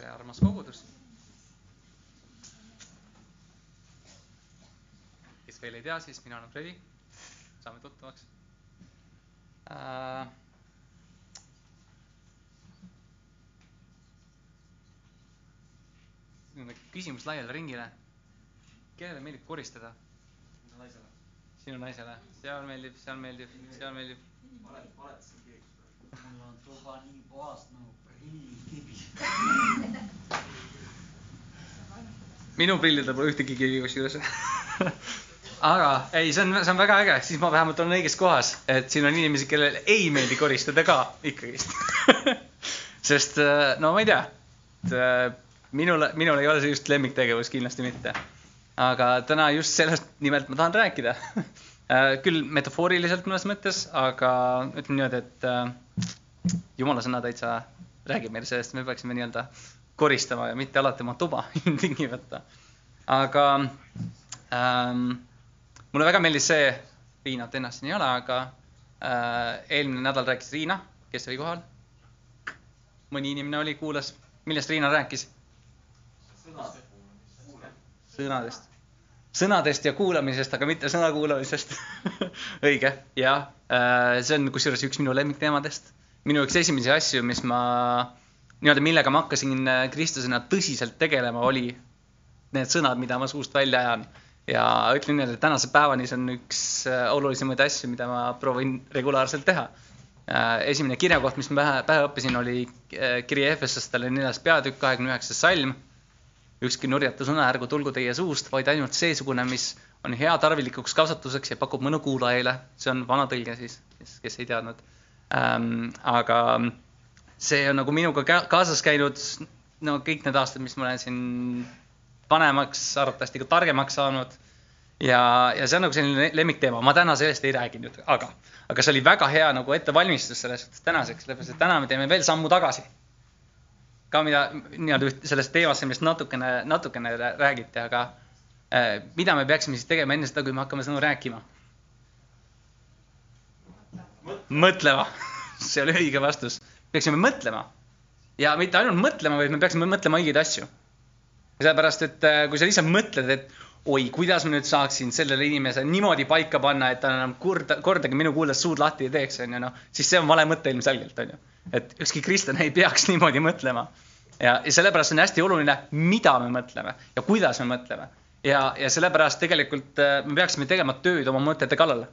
tere, armas kogudus. kes veel ei tea, siis mina olen Fredi. saame tuttavaks äh,. küsimus laiale ringile. kellele meeldib koristada? sinu naisele, seal meeldib, seal meeldib, seal meeldib. mul on tuba nii puhas nagu prillikivi. Minu prillidel pole ühtegi kivi kusjuures. Aga ei, see on, see on väga äge, siis ma vähemalt olen õiges kohas, et siin on inimesi, kellele ei meeldi koristada ka ikkagist. Sest no ma ei tea, et äh, minule, minul ei ole see just lemmiktegevus, kindlasti mitte. aga täna just sellest nimelt ma tahan rääkida. Äh, küll metafooriliselt mõnes mõttes, aga ütleme niimoodi, et äh, jumala sõna täitsa räägib meile sellest, me peaksime nii-öelda koristama ja mitte alati oma tuba ilmtingimata. aga ähm, mulle väga meeldis see, Riinat ennast siin ei ole, aga äh, eelmine nädal rääkis Riina, kes oli kohal. mõni inimene oli, kuulas, millest Riina rääkis? sõnadest sõnadest ja kuulamisest, aga mitte sõna kuulamisest õige, jah. see on kusjuures üks minu lemmikteemadest. Minu üks esimesi asju, mis ma nii-öelda, millega ma hakkasin kristlasena tõsiselt tegelema, oli need sõnad, mida ma suust välja ajan. ja ütlen niimoodi, et tänase päevani see on üks olulisemaid asju, mida ma proovin regulaarselt teha. esimene kirjakoht, mis ma pähe, pähe õppisin, oli kiri Efesostele neljas peatükk, kahekümne üheksas salm ükski nurjatu sõna ärgu tulgu teie suust, vaid ainult seesugune, mis on hea tarvilikuks kasvatuseks ja pakub mõnu kuulajaile. see on vana tõlge siis, kes ei teadnud ähm,. aga see on nagu minuga kaasas käinud no kõik need aastad, mis ma olen siin vanemaks, arvatavasti ka targemaks saanud. ja, ja see on nagu selline lemmikteema, ma täna sellest ei räägi nüüd, aga, aga see oli väga hea nagu ettevalmistus selles suhtes tänaseks, sellepärast et täna me teeme veel sammu tagasi ka mida nii-öelda sellest teemast, millest natukene, natukene räägiti, aga äh, mida me peaksime siis tegema enne seda, kui me hakkame sõnu rääkima? Mõtlema, see oli õige vastus. peaksime mõtlema ja mitte ainult mõtlema, vaid me peaksime mõtlema õigeid asju. sellepärast, et äh, kui sa lihtsalt mõtled, et oi, kuidas ma nüüd saaksin sellele inimesele niimoodi paika panna, et ta enam korda, kordagi minu kuuldes suud lahti ei teeks, on ju, noh, siis see on vale mõte ilmselgelt, on ju et ükski kristlane ei peaks niimoodi mõtlema. ja, ja sellepärast on hästi oluline, mida me mõtleme ja kuidas me mõtleme. ja, ja sellepärast tegelikult äh, me peaksime tegema tööd oma mõtete kallal,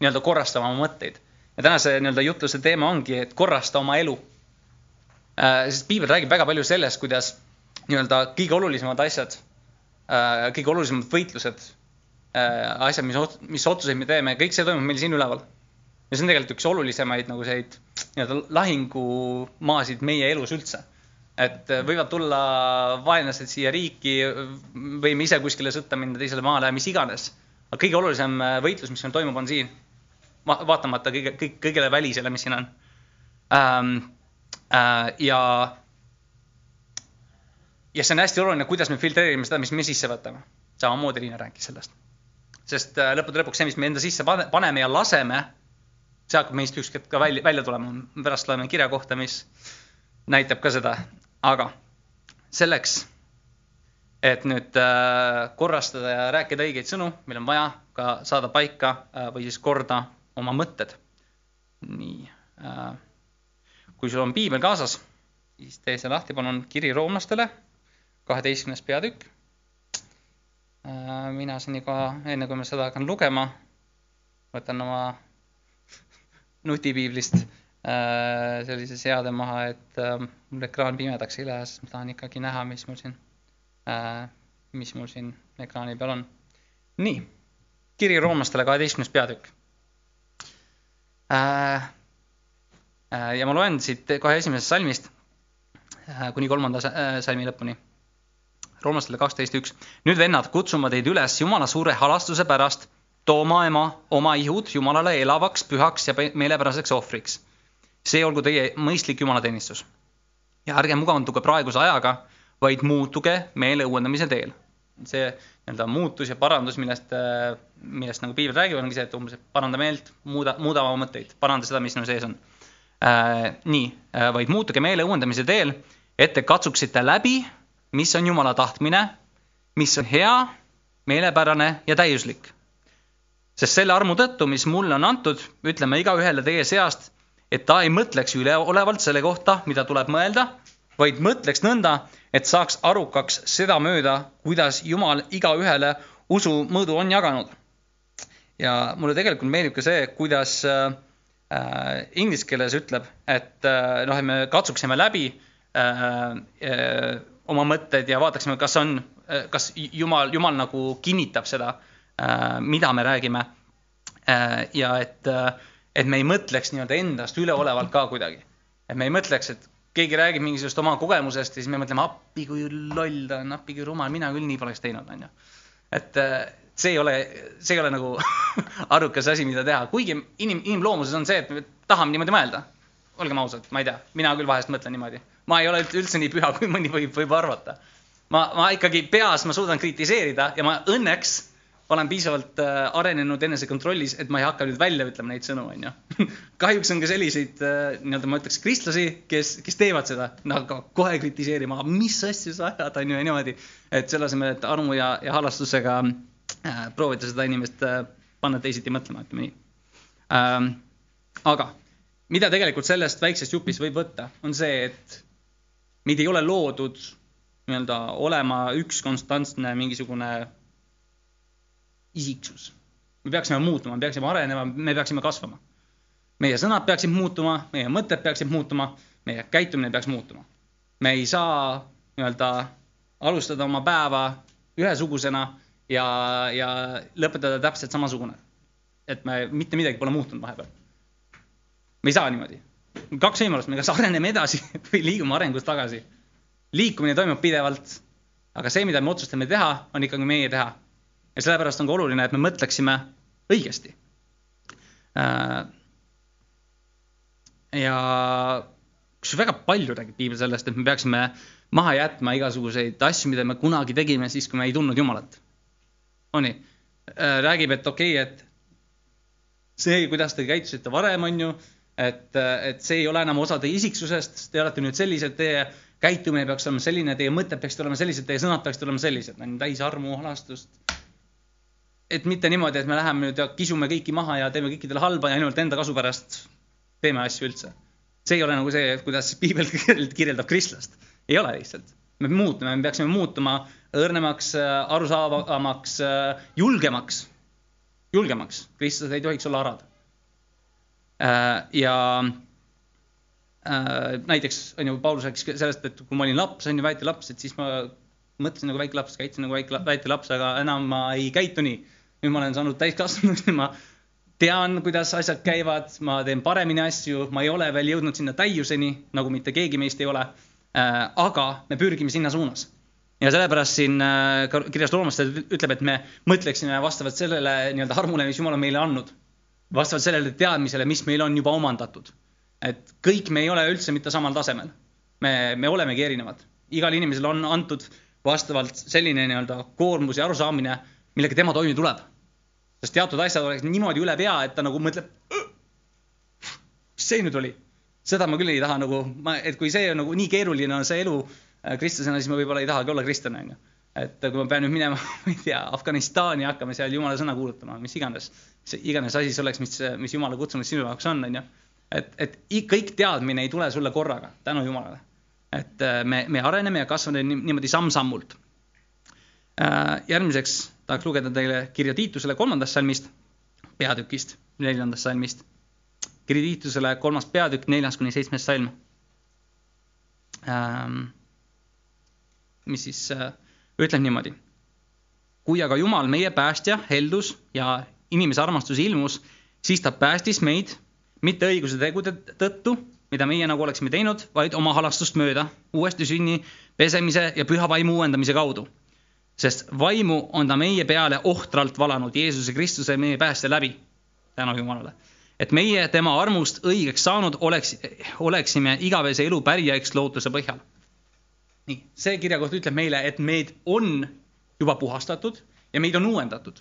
nii-öelda korrastama oma mõtteid. Ja tänase nii-öelda jutluse teema ongi, et korrasta oma elu äh,. sest piibel räägib väga palju sellest, kuidas nii-öelda kõige olulisemad asjad äh,, kõige olulisemad võitlused äh,, asjad, mis, mis otsuseid me teeme, kõik see toimub meil siin üleval. ja see on tegelikult üks olulisemaid nagu selliseid nii-öelda lahingumaasid meie elus üldse. et võivad tulla vaenlased siia riiki, võime ise kuskile sõtta minna teisele maale, mis iganes. aga kõige olulisem võitlus, mis meil toimub, on siin. Vaatamata kõige, kõik, kõigele välisele, mis siin on ähm,. Äh, ja, ja see on hästi oluline, kuidas me filtreerime seda, mis me sisse võtame. samamoodi Liina rääkis sellest. sest äh, lõppude lõpuks see, mis me enda sisse paneme ja laseme see hakkab meist ükskord ka välja, välja tulema, pärast loeme kirja kohta, mis näitab ka seda, aga selleks, et nüüd äh, korrastada ja rääkida õigeid sõnu, meil on vaja ka saada paika äh, või siis korda oma mõtted. nii äh,, kui sul on piibel kaasas, siis tee see lahti, palun, kiri roomlastele, kaheteistkümnes peatükk äh,. mina senikaua, enne kui ma seda hakkan lugema, võtan oma nutipiiblist äh, sellise seade maha, et mul ekraan pimedaks ei lähe, sest ma tahan ikkagi näha, mis mul siin mis mul siin ekraani peal on. nii, kiri roomlastele kaheteistkümnes peatükk ja ma loen siit kohe esimesest salmist äh, kuni kolmanda äh, salmi lõpuni. roomlastele kaksteist üks. nüüd vennad, kutsun ma teid üles Jumala suure halastuse pärast tooma ema oma ihud Jumalale elavaks, pühaks ja meelepäraseks ohvriks. see olgu teie mõistlik jumalateenistus. ja ärge muganduge praeguse ajaga, vaid muutuge meele uuendamise teel. See nii-öelda muutus ja parandus, millest, millest nagu piibel räägib, ongi see, et umbes, paranda meelt, muuda, muuda oma mõtteid, paranda seda, mis sinu sees on äh,. nii äh,, vaid muutuge meele uuendamise teel et te katsuksite läbi, mis on Jumala tahtmine, mis on hea, meelepärane ja täiuslik. sest selle armu tõttu, mis mulle on antud, ütlen ma igaühele teie seast, et ta ei mõtleks üleolevalt selle kohta, mida tuleb mõelda, vaid mõtleks nõnda, et saaks arukaks sedamööda, kuidas Jumal igaühele usu mõõdu on jaganud. ja mulle tegelikult meeldib ka see, kuidas äh, inglise keeles ütleb, et äh, noh, et me katsuksime läbi äh, äh, oma mõtted ja vaataksime, kas on äh,, kas Jumal, Jumal nagu kinnitab seda äh,, mida me räägime äh,. ja et äh,, et me ei mõtleks nii-öelda endast üleolevalt ka kuidagi. et me ei mõtleks, et keegi räägib mingisugust oma kogemusest ja siis me mõtleme, appi kui loll ta on, appi kui rumal, mina küll nii poleks teinud, onju. et äh, see ei ole, see ei ole nagu arukas asi, mida teha, kuigi inim, inimloomuses on see, et me tahame niimoodi mõelda. olgem ausad, ma ei tea, mina küll vahest mõtlen niimoodi. ma ei ole üldse nii püha, kui mõni võib, võib arvata. ma, ma ikkagi peas, ma suudan kritiseerida ja ma õnneks olen piisavalt äh, arenenud enesekontrollis, et ma ei hakka nüüd välja ütlema neid sõnu, onju. kahjuks on ka selliseid äh, nii-öelda ma ütleks kristlasi, kes, kes teevad seda, nagu kohe kritiseerima, mis asja sa ajad, onju ja niimoodi. et selle asemel, et armu ja, ja halastusega äh, proovida seda inimest äh, panna teisiti mõtlema, ütleme nii ähm,. aga mida tegelikult sellest väiksest jupist võib võtta, on see, et meid ei ole loodud nii-öelda olema üks konstantne mingisugune isiksus. me peaksime muutuma, me peaksime arenema, me peaksime kasvama. meie sõnad peaksid muutuma, meie mõtted peaksid muutuma, meie käitumine peaks muutuma. me ei saa nii-öelda alustada oma päeva ühesugusena ja, ja lõpetada täpselt samasugune. et me mitte midagi pole muutunud vahepeal. me ei saa niimoodi. kaks võimalust, me kas areneme edasi või liigume arengus tagasi. liikumine toimub pidevalt, aga see, mida me otsustame teha, on ikkagi meie teha ja sellepärast on ka oluline, et me mõtleksime õigesti. Äh, ja kusjuures väga palju räägib piibel sellest, et me peaksime maha jätma igasuguseid asju, mida me kunagi tegime siis, kui me ei tundnud Jumalat. on nii? Äh, räägib, et okei okay,, et see, kuidas te käitusite varem, on ju, et, et see ei ole enam osa teie isiksusest, te olete nüüd sellised, teie käitumine peaks olema selline, teie mõtted peaksid olema sellised, teie sõnad peaksid olema sellised, on täis armu, halastust et mitte niimoodi, et me läheme nüüd ja kisume kõiki maha ja teeme kõikidele halba ja ainult enda kasu pärast teeme asju üldse. see ei ole nagu see, kuidas piibel kirjeldab kristlast. ei ole lihtsalt. me muutume, me peaksime muutuma õrnemaks, arusaavamaks, julgemaks, julgemaks. kristlased ei tohiks olla arad. Äh, ja äh, näiteks on ju, Paulus rääkis sellest, et kui ma olin laps, on ju, väike laps, et siis ma mõtlesin nagu väike laps, käitusin nagu väike, väike laps, aga enam ma ei käitu nii nüüd ma olen saanud täiskasvanuks, ma tean, kuidas asjad käivad, ma teen paremini asju, ma ei ole veel jõudnud sinna täiuseni, nagu mitte keegi meist ei ole äh,. aga me pürgime sinna suunas. ja sellepärast siin äh, kirjas roomlastele ütleb, et me mõtleksime vastavalt sellele nii-öelda armule, mis Jumal on meile andnud. vastavalt sellele teadmisele, mis meil on juba omandatud. et kõik me ei ole üldse mitte samal tasemel. me, me olemegi erinevad. igal inimesel on antud vastavalt selline nii-öelda koormus ja arusaamine millega tema toime tuleb. sest teatud asjad oleks niimoodi üle pea, et ta nagu mõtleb, mis see nüüd oli? seda ma küll ei taha nagu, ma, et kui see on nagu nii keeruline on see elu äh, kristlasena, siis ma võib-olla ei tahagi olla kristlane, onju. et kui ma pean nüüd minema, ma ei tea, Afganistani hakkama seal jumala sõna kuulutama, mis iganes, mis iganes asi see oleks, mis, mis jumala kutsumus sinu jaoks on, onju. et, et kõik teadmine ei tule sulle korraga, tänu jumalale. et äh, me, me areneme ja kasvame niimoodi samm-sammult. Äh, järgmiseks tahaks lugeda teile kirja Tiitusele kolmandast salmist, peatükist, neljandast salmist. kiri Tiitusele kolmas peatükk, neljas kuni seitsmes salm ähm,. mis siis äh, ütleb niimoodi. kui aga Jumal, meie päästja, heldus ja inimese armastus ilmus, siis ta päästis meid mitte õiguse tegude tõttu, mida meie nagu oleksime teinud, vaid oma halastust mööda, uuesti sünni, pesemise ja püha vaimu uuendamise kaudu sest vaimu on ta meie peale ohtralt valanud Jeesuse Kristuse, meie päästja läbi. tänu Jumalale. et meie tema armust õigeks saanud oleks, oleksime igavese elu pärijaks lootuse põhjal. nii, see kirjakoht ütleb meile, et meid on juba puhastatud ja meid on uuendatud.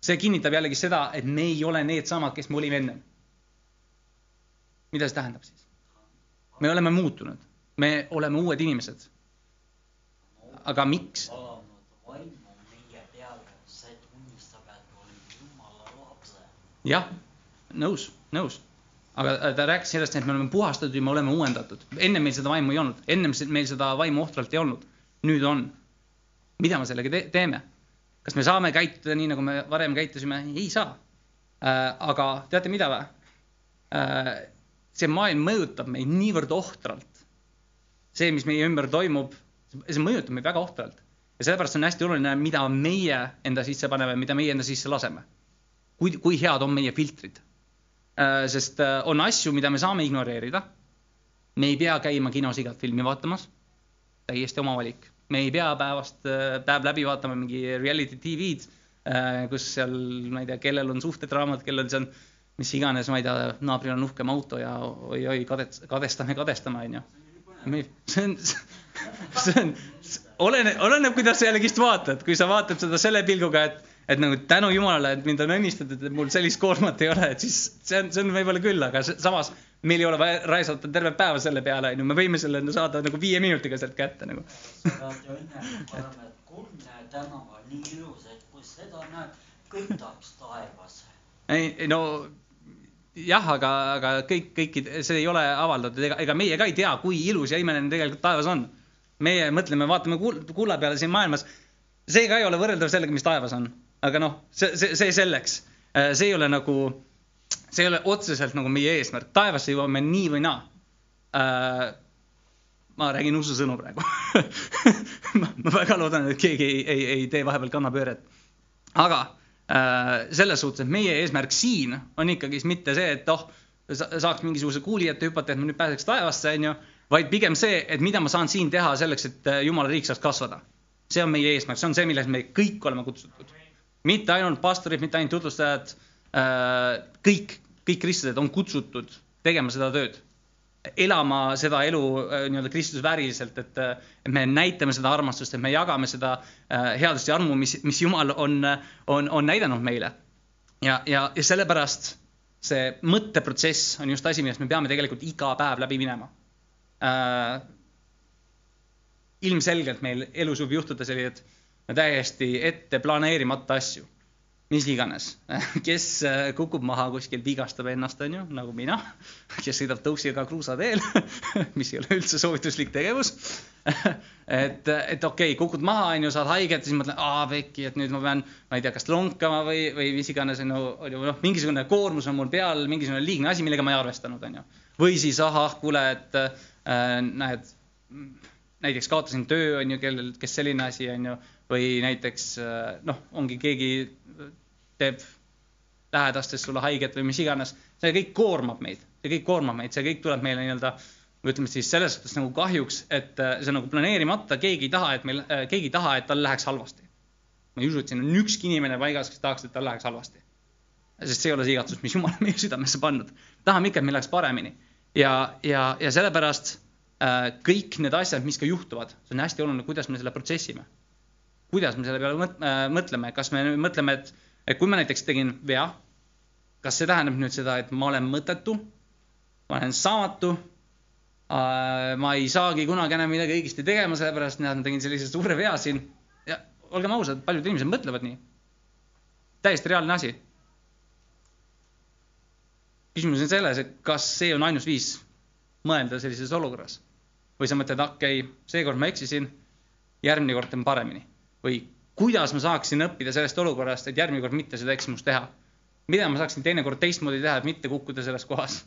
see kinnitab jällegi seda, et me ei ole needsamad, kes me olime ennem. mida see tähendab siis? me oleme muutunud, me oleme uued inimesed. aga miks? valanud vaimu meie peale, see tunnistab, et olid jumala lapsed. jah, nõus, nõus. aga äh, ta rääkis sellest, et me oleme puhastatud ja me oleme uuendatud. enne meil seda vaimu ei olnud, ennem meil seda vaimu ohtralt ei olnud. nüüd on. mida me sellega te teeme? kas me saame käituda nii, nagu me varem käitusime? ei saa äh,. aga teate mida või äh,? see maailm mõjutab meid niivõrd ohtralt. see, mis meie ümber toimub, see mõjutab meid väga ohtralt. ja sellepärast on hästi oluline, mida meie enda sisse paneme, mida meie enda sisse laseme kui, kui head on meie filtrid. sest äh, on asju, mida me saame ignoreerida. me ei pea käima kinos igat filmi vaatamas. täiesti oma valik. me ei pea päevast, päev läbi vaatama mingi reality tv-d, kus seal, ma ei tea, kellel on suhtedraamad, kellel see on, mis iganes, ma ei tea, naabril on uhkem auto ja oi-oi, kadet-, kadestame, kadestame, onju. see on, see on, oleneb, oleneb, kuidas sa jällegist vaatad, kui sa vaatad seda selle pilguga, et, et nagu tänu jumalale, et mind on õnnistatud, et mul sellist koormat ei ole, et siis see on, see on võib-olla küll, aga samas meil ei ole vaja raisata terve päeva selle peale, onju, me võime selle saada nagu viie minutiga sealt kätte nagu. pead ju õnne olema, et Kurne tänav on nii ilus, et kui seda näeb, kõik tahaks taevasse. ei, ei no jah, aga, aga kõik, kõikid, see ei ole avaldatud, ega, ega meie ka ei tea, kui ilus ja imeline tegelikult taevas on. Meie mõtleme, vaatame kull-, kulla peale siin maailmas. see ka ei ole võrreldav sellega, mis taevas on, aga noh, see, see, see selleks. see ei ole nagu, see ei ole otseselt nagu meie eesmärk, taevasse jõuame nii või naa äh,. ma räägin ususõnu praegu ma, ma väga loodan, et keegi ei, ei, ei tee vahepeal kannapööret. aga äh, selles suhtes, et meie eesmärk siin on ikkagi mitte see, et oh, saaks mingisuguse kuuli ette hüpata, et ma nüüd pääseks taevasse, onju, vaid pigem see, et mida ma saan siin teha selleks, et äh, jumala riik saaks kasvada. see on meie eesmärk, see on see, milleks me kõik oleme kutsutud. mitte ainult pastorid, mitte ainult tutvustajad äh,, kõik, kõik kristlased on kutsutud tegema seda tööd elama seda elu äh, nii-öelda Kristuse vääriliselt, et, et me näitame seda armastust, et me jagame seda headust ja armu, mis, mis Jumal on, on, on näidanud meile. ja, ja, ja sellepärast see mõtteprotsess on just asi, millest me peame tegelikult iga päev läbi minema äh,. ilmselgelt meil elus võib juhtuda selliseid täiesti ette planeerimata asju mis iganes, kes äh, kukub maha kuskil, vigastab ennast, onju, nagu mina, kes sõidab tõuksiga kruusateel, mis ei ole üldse soovituslik tegevus. et, et okei okay,, kukud maha, onju, saad haiget, siis mõtled, aa pekki, et nüüd ma pean, ma ei tea, kas lonkama või, või mis iganes, onju, noh, mingisugune koormus on mul peal, mingisugune liigne asi, millega ma ei arvestanud, onju. või siis ahah, kuule, et äh, näed, näiteks kaotasin töö, onju, kellel, kes selline asi, onju, või näiteks äh, noh, ongi keegi teeb lähedastest sulle haiget või mis iganes, see kõik koormab meid, see kõik koormab meid, see kõik tuleb meile nii-öelda ütleme siis selles suhtes nagu kahjuks, et äh, see on nagu planeerimata, keegi ei taha, et meil, keegi ei taha, et tal läheks halvasti. ma ei usu, et siin on ükski inimene paigas, kes tahaks, et tal läheks halvasti. sest see ei ole see igatsus, mis Jumal on meie südamesse pannud. tahame ikka, et meil läheks paremini ja, ja, ja sellepärast äh, kõik need asjad, mis ka juhtuvad, see on hästi oluline, kuidas me selle protsessime. kuidas me selle peale äh, mõtleme, kas me mõtleme, et, et kui ma näiteks tegin vea, kas see tähendab nüüd seda, et ma olen mõttetu, ma olen saamatu äh,, ma ei saagi kunagi enam midagi õigesti tegema, sellepärast näed, ma tegin sellise suure vea siin ja olgem ausad, paljud inimesed mõtlevad nii. täiesti reaalne asi. Küsimus on selles, et kas see on ainus viis mõelda sellises olukorras või sa mõtled, okei okay,, seekord ma eksisin, järgmine kord teen paremini või kuidas ma saaksin õppida sellest olukorrast, et järgmine kord mitte seda eksimust teha. mida ma saaksin teinekord teistmoodi teha, et mitte kukkuda selles kohas.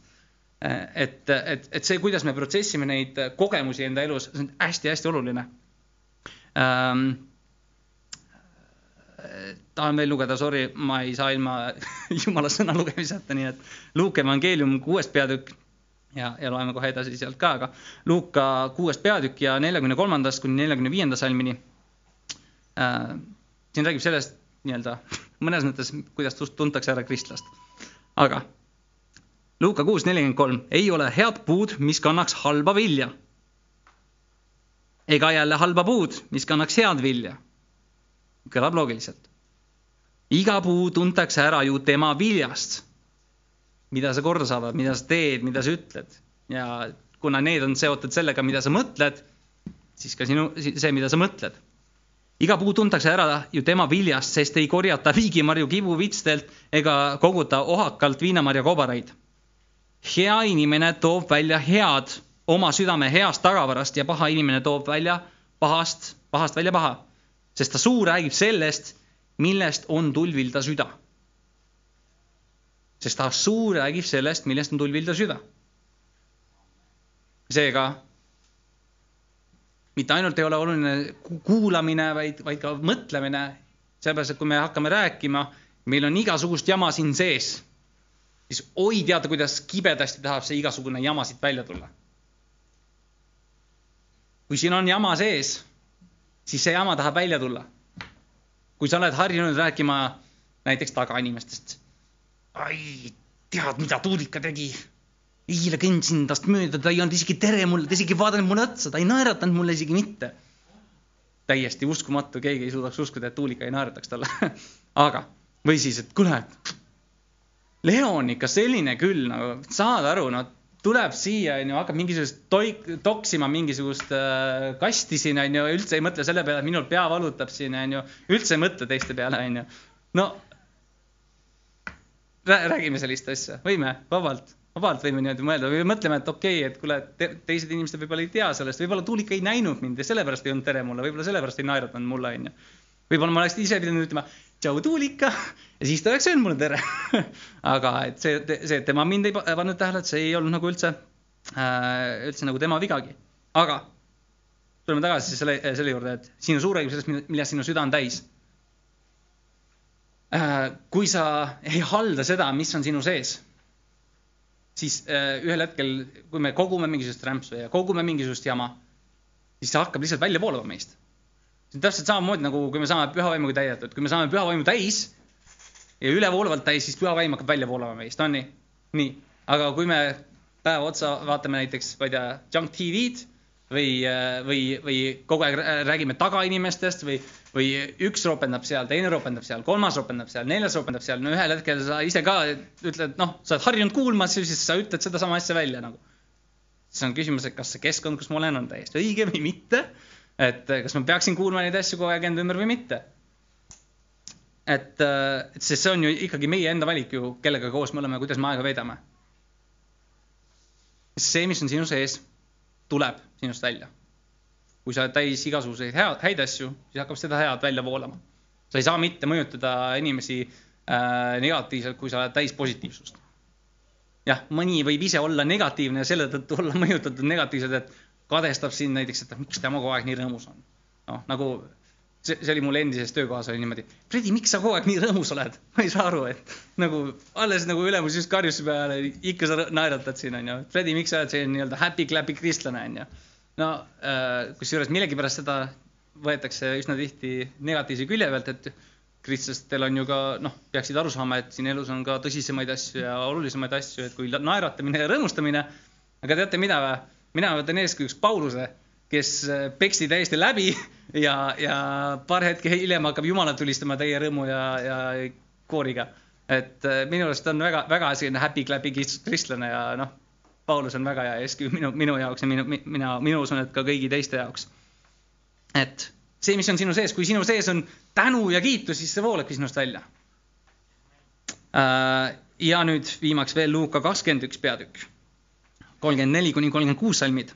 et, et, et see, kuidas me protsessime neid kogemusi enda elus, see on hästi-hästi oluline ähm,. Tahan veel lugeda, sorry, ma ei saa ilma jumala sõna lugemiseta, nii et Luuke evangeelium kuues peatükk ja, ja loeme kohe edasi sealt ka, aga Luuka kuues peatükk ja neljakümne kolmandast kuni neljakümne viienda salmini äh,. siin räägib sellest nii-öelda mõnes mõttes, kuidas tuntakse ära kristlast. aga Luuka kuus nelikümmend kolm, ei ole head puud, mis kannaks halba vilja. ega jälle halba puud, mis kannaks head vilja. Kõlab loogiliselt. iga puu tuntakse ära ju tema viljast mida sa korda saadad, mida sa teed, mida sa ütled ja kuna need on seotud sellega, mida sa mõtled, siis ka sinu, see, mida sa mõtled. iga puu tuntakse ära ju tema viljast, sest ei korjata viigimarju kibuvitstelt ega koguta ohakalt viinamarja kobaraid. hea inimene toob välja head oma südame heast tagavarast ja paha inimene toob välja pahast, pahast välja paha, sest ta suu räägib sellest, millest on tulvil ta süda. sest ta suu räägib sellest, millest on tulvil ta süda. seega mitte ainult ei ole oluline kuulamine, vaid, vaid ka mõtlemine, sellepärast et kui me hakkame rääkima, meil on igasugust jama siin sees, siis oi teada, kuidas kibedasti tahab see igasugune jama siit välja tulla. kui siin on jama sees, siis see jama tahab välja tulla. kui sa oled harjunud rääkima näiteks tagainimestest. ai, tead, mida Tuulika tegi eile kõndsin tast mööda, ta ei olnud isegi tere mulle, ta isegi ei vaadanud mulle otsa, ta ei naeratanud mulle isegi mitte. täiesti uskumatu, keegi ei suudaks uskuda, et Tuulika ei naerataks talle aga, või siis, et kuule, Leo on ikka selline küll nagu, saad aru, no tuleb siia, onju, hakkab mingisugust toik, toksima mingisugust äh, kasti siin, onju, üldse ei mõtle selle peale, et minul pea valutab siin, onju, üldse ei mõtle teiste peale, onju. no räägime sellist asja, võime, vabalt. Vabalt võime niimoodi mõelda. Või mõtleme, et okei okay,, et kuule te, teised inimesed võib-olla ei tea sellest, võib-olla Tuulika ei näinud mind ja sellepärast ei olnud tere mulle, võib-olla sellepärast ei naeratanud mulle, onju. võib-olla ma oleks ise pidanud ütlema tšau, Tuulika ja siis ta oleks öelnud mulle tere aga et see, see, et tema mind ei pannud tähele, et see ei olnud nagu üldse äh,, üldse nagu tema vigagi. aga tuleme tagasi selle, selle juurde, et sinu suu räägib sellest, millest sinu süda on täis äh,. kui sa ei halda seda, mis on sinu sees siis äh, ühel hetkel, kui me kogume mingisugust rämpsu ja kogume mingisugust jama, siis see hakkab lihtsalt välja voolama meist. See on täpselt samamoodi nagu, kui me saame püha vaimuga täidetud, kui me saame püha vaimu täis ja ülevoolavalt täis, siis püha vaim hakkab välja voolama meist, on nii? nii, aga kui me päev otsa vaatame näiteks, ma ei tea, junk TV-d või, äh, või, või kogu aeg räägime tagainimestest või, või üks ropendab seal, teine ropendab seal, kolmas ropendab seal, neljas ropendab seal, no ühel hetkel sa ise ka ütled, noh, sa oled harjunud kuulma, siis sa ütled sedasama asja välja nagu. siis on küsimus, et kas see keskkond, kus ma olen, on täiesti õige või mitte. Et kas ma peaksin kuulma neid asju kogu aeg enda ümber või mitte. et, et sest see on ju ikkagi meie enda valik ju, kellega koos me oleme, kuidas me aega veedame. see, mis on sinu sees tuleb sinust välja. kui sa oled täis igasuguseid hea, häid asju, siis hakkab seda head välja voolama. sa ei saa mitte mõjutada inimesi äh, negatiivselt, kui sa oled täis positiivsust. jah, mõni võib ise olla negatiivne ja selle tõttu olla mõjutatud negatiivselt, et kadestab sind näiteks, et miks tema kogu aeg nii rõõmus on. noh, nagu see, see oli mul endises töökohas oli niimoodi. Fredi, miks sa kogu aeg nii rõõmus oled? ma ei saa aru, et nagu alles nagu ülemus just karjus peale, ikka sa naeratad siin onju. Fredi, miks sa oled selline nii-öelda happy-clappy kristlane onju? no äh, kusjuures millegipärast seda võetakse üsna tihti negatiivse külje pealt, et kristlastel on ju ka noh, peaksid aru saama, et siin elus on ka tõsisemaid asju ja olulisemaid asju, et kui naeratamine ja rõõmustamine. aga teate mida või? Mina võtan eeskujuks Pauluse kes äh, peksti täiesti läbi ja, ja paar hetke hiljem hakkab Jumalat tulistama täie rõõmu ja, ja kooriga. et äh, minu arust on väga, väga selline happy-clappy kristlane ja noh, Paulus on väga hea eeskuju minu, minu jaoks ja minu, mina, mina usun, et ka kõigi teiste jaoks. et see, mis on sinu sees, kui sinu sees on tänu ja kiitus, siis see voolabki sinust välja. Äh, ja nüüd viimaks veel Luuka kakskümmend üks peatükk, kolmkümmend neli kuni kolmkümmend kuus salmid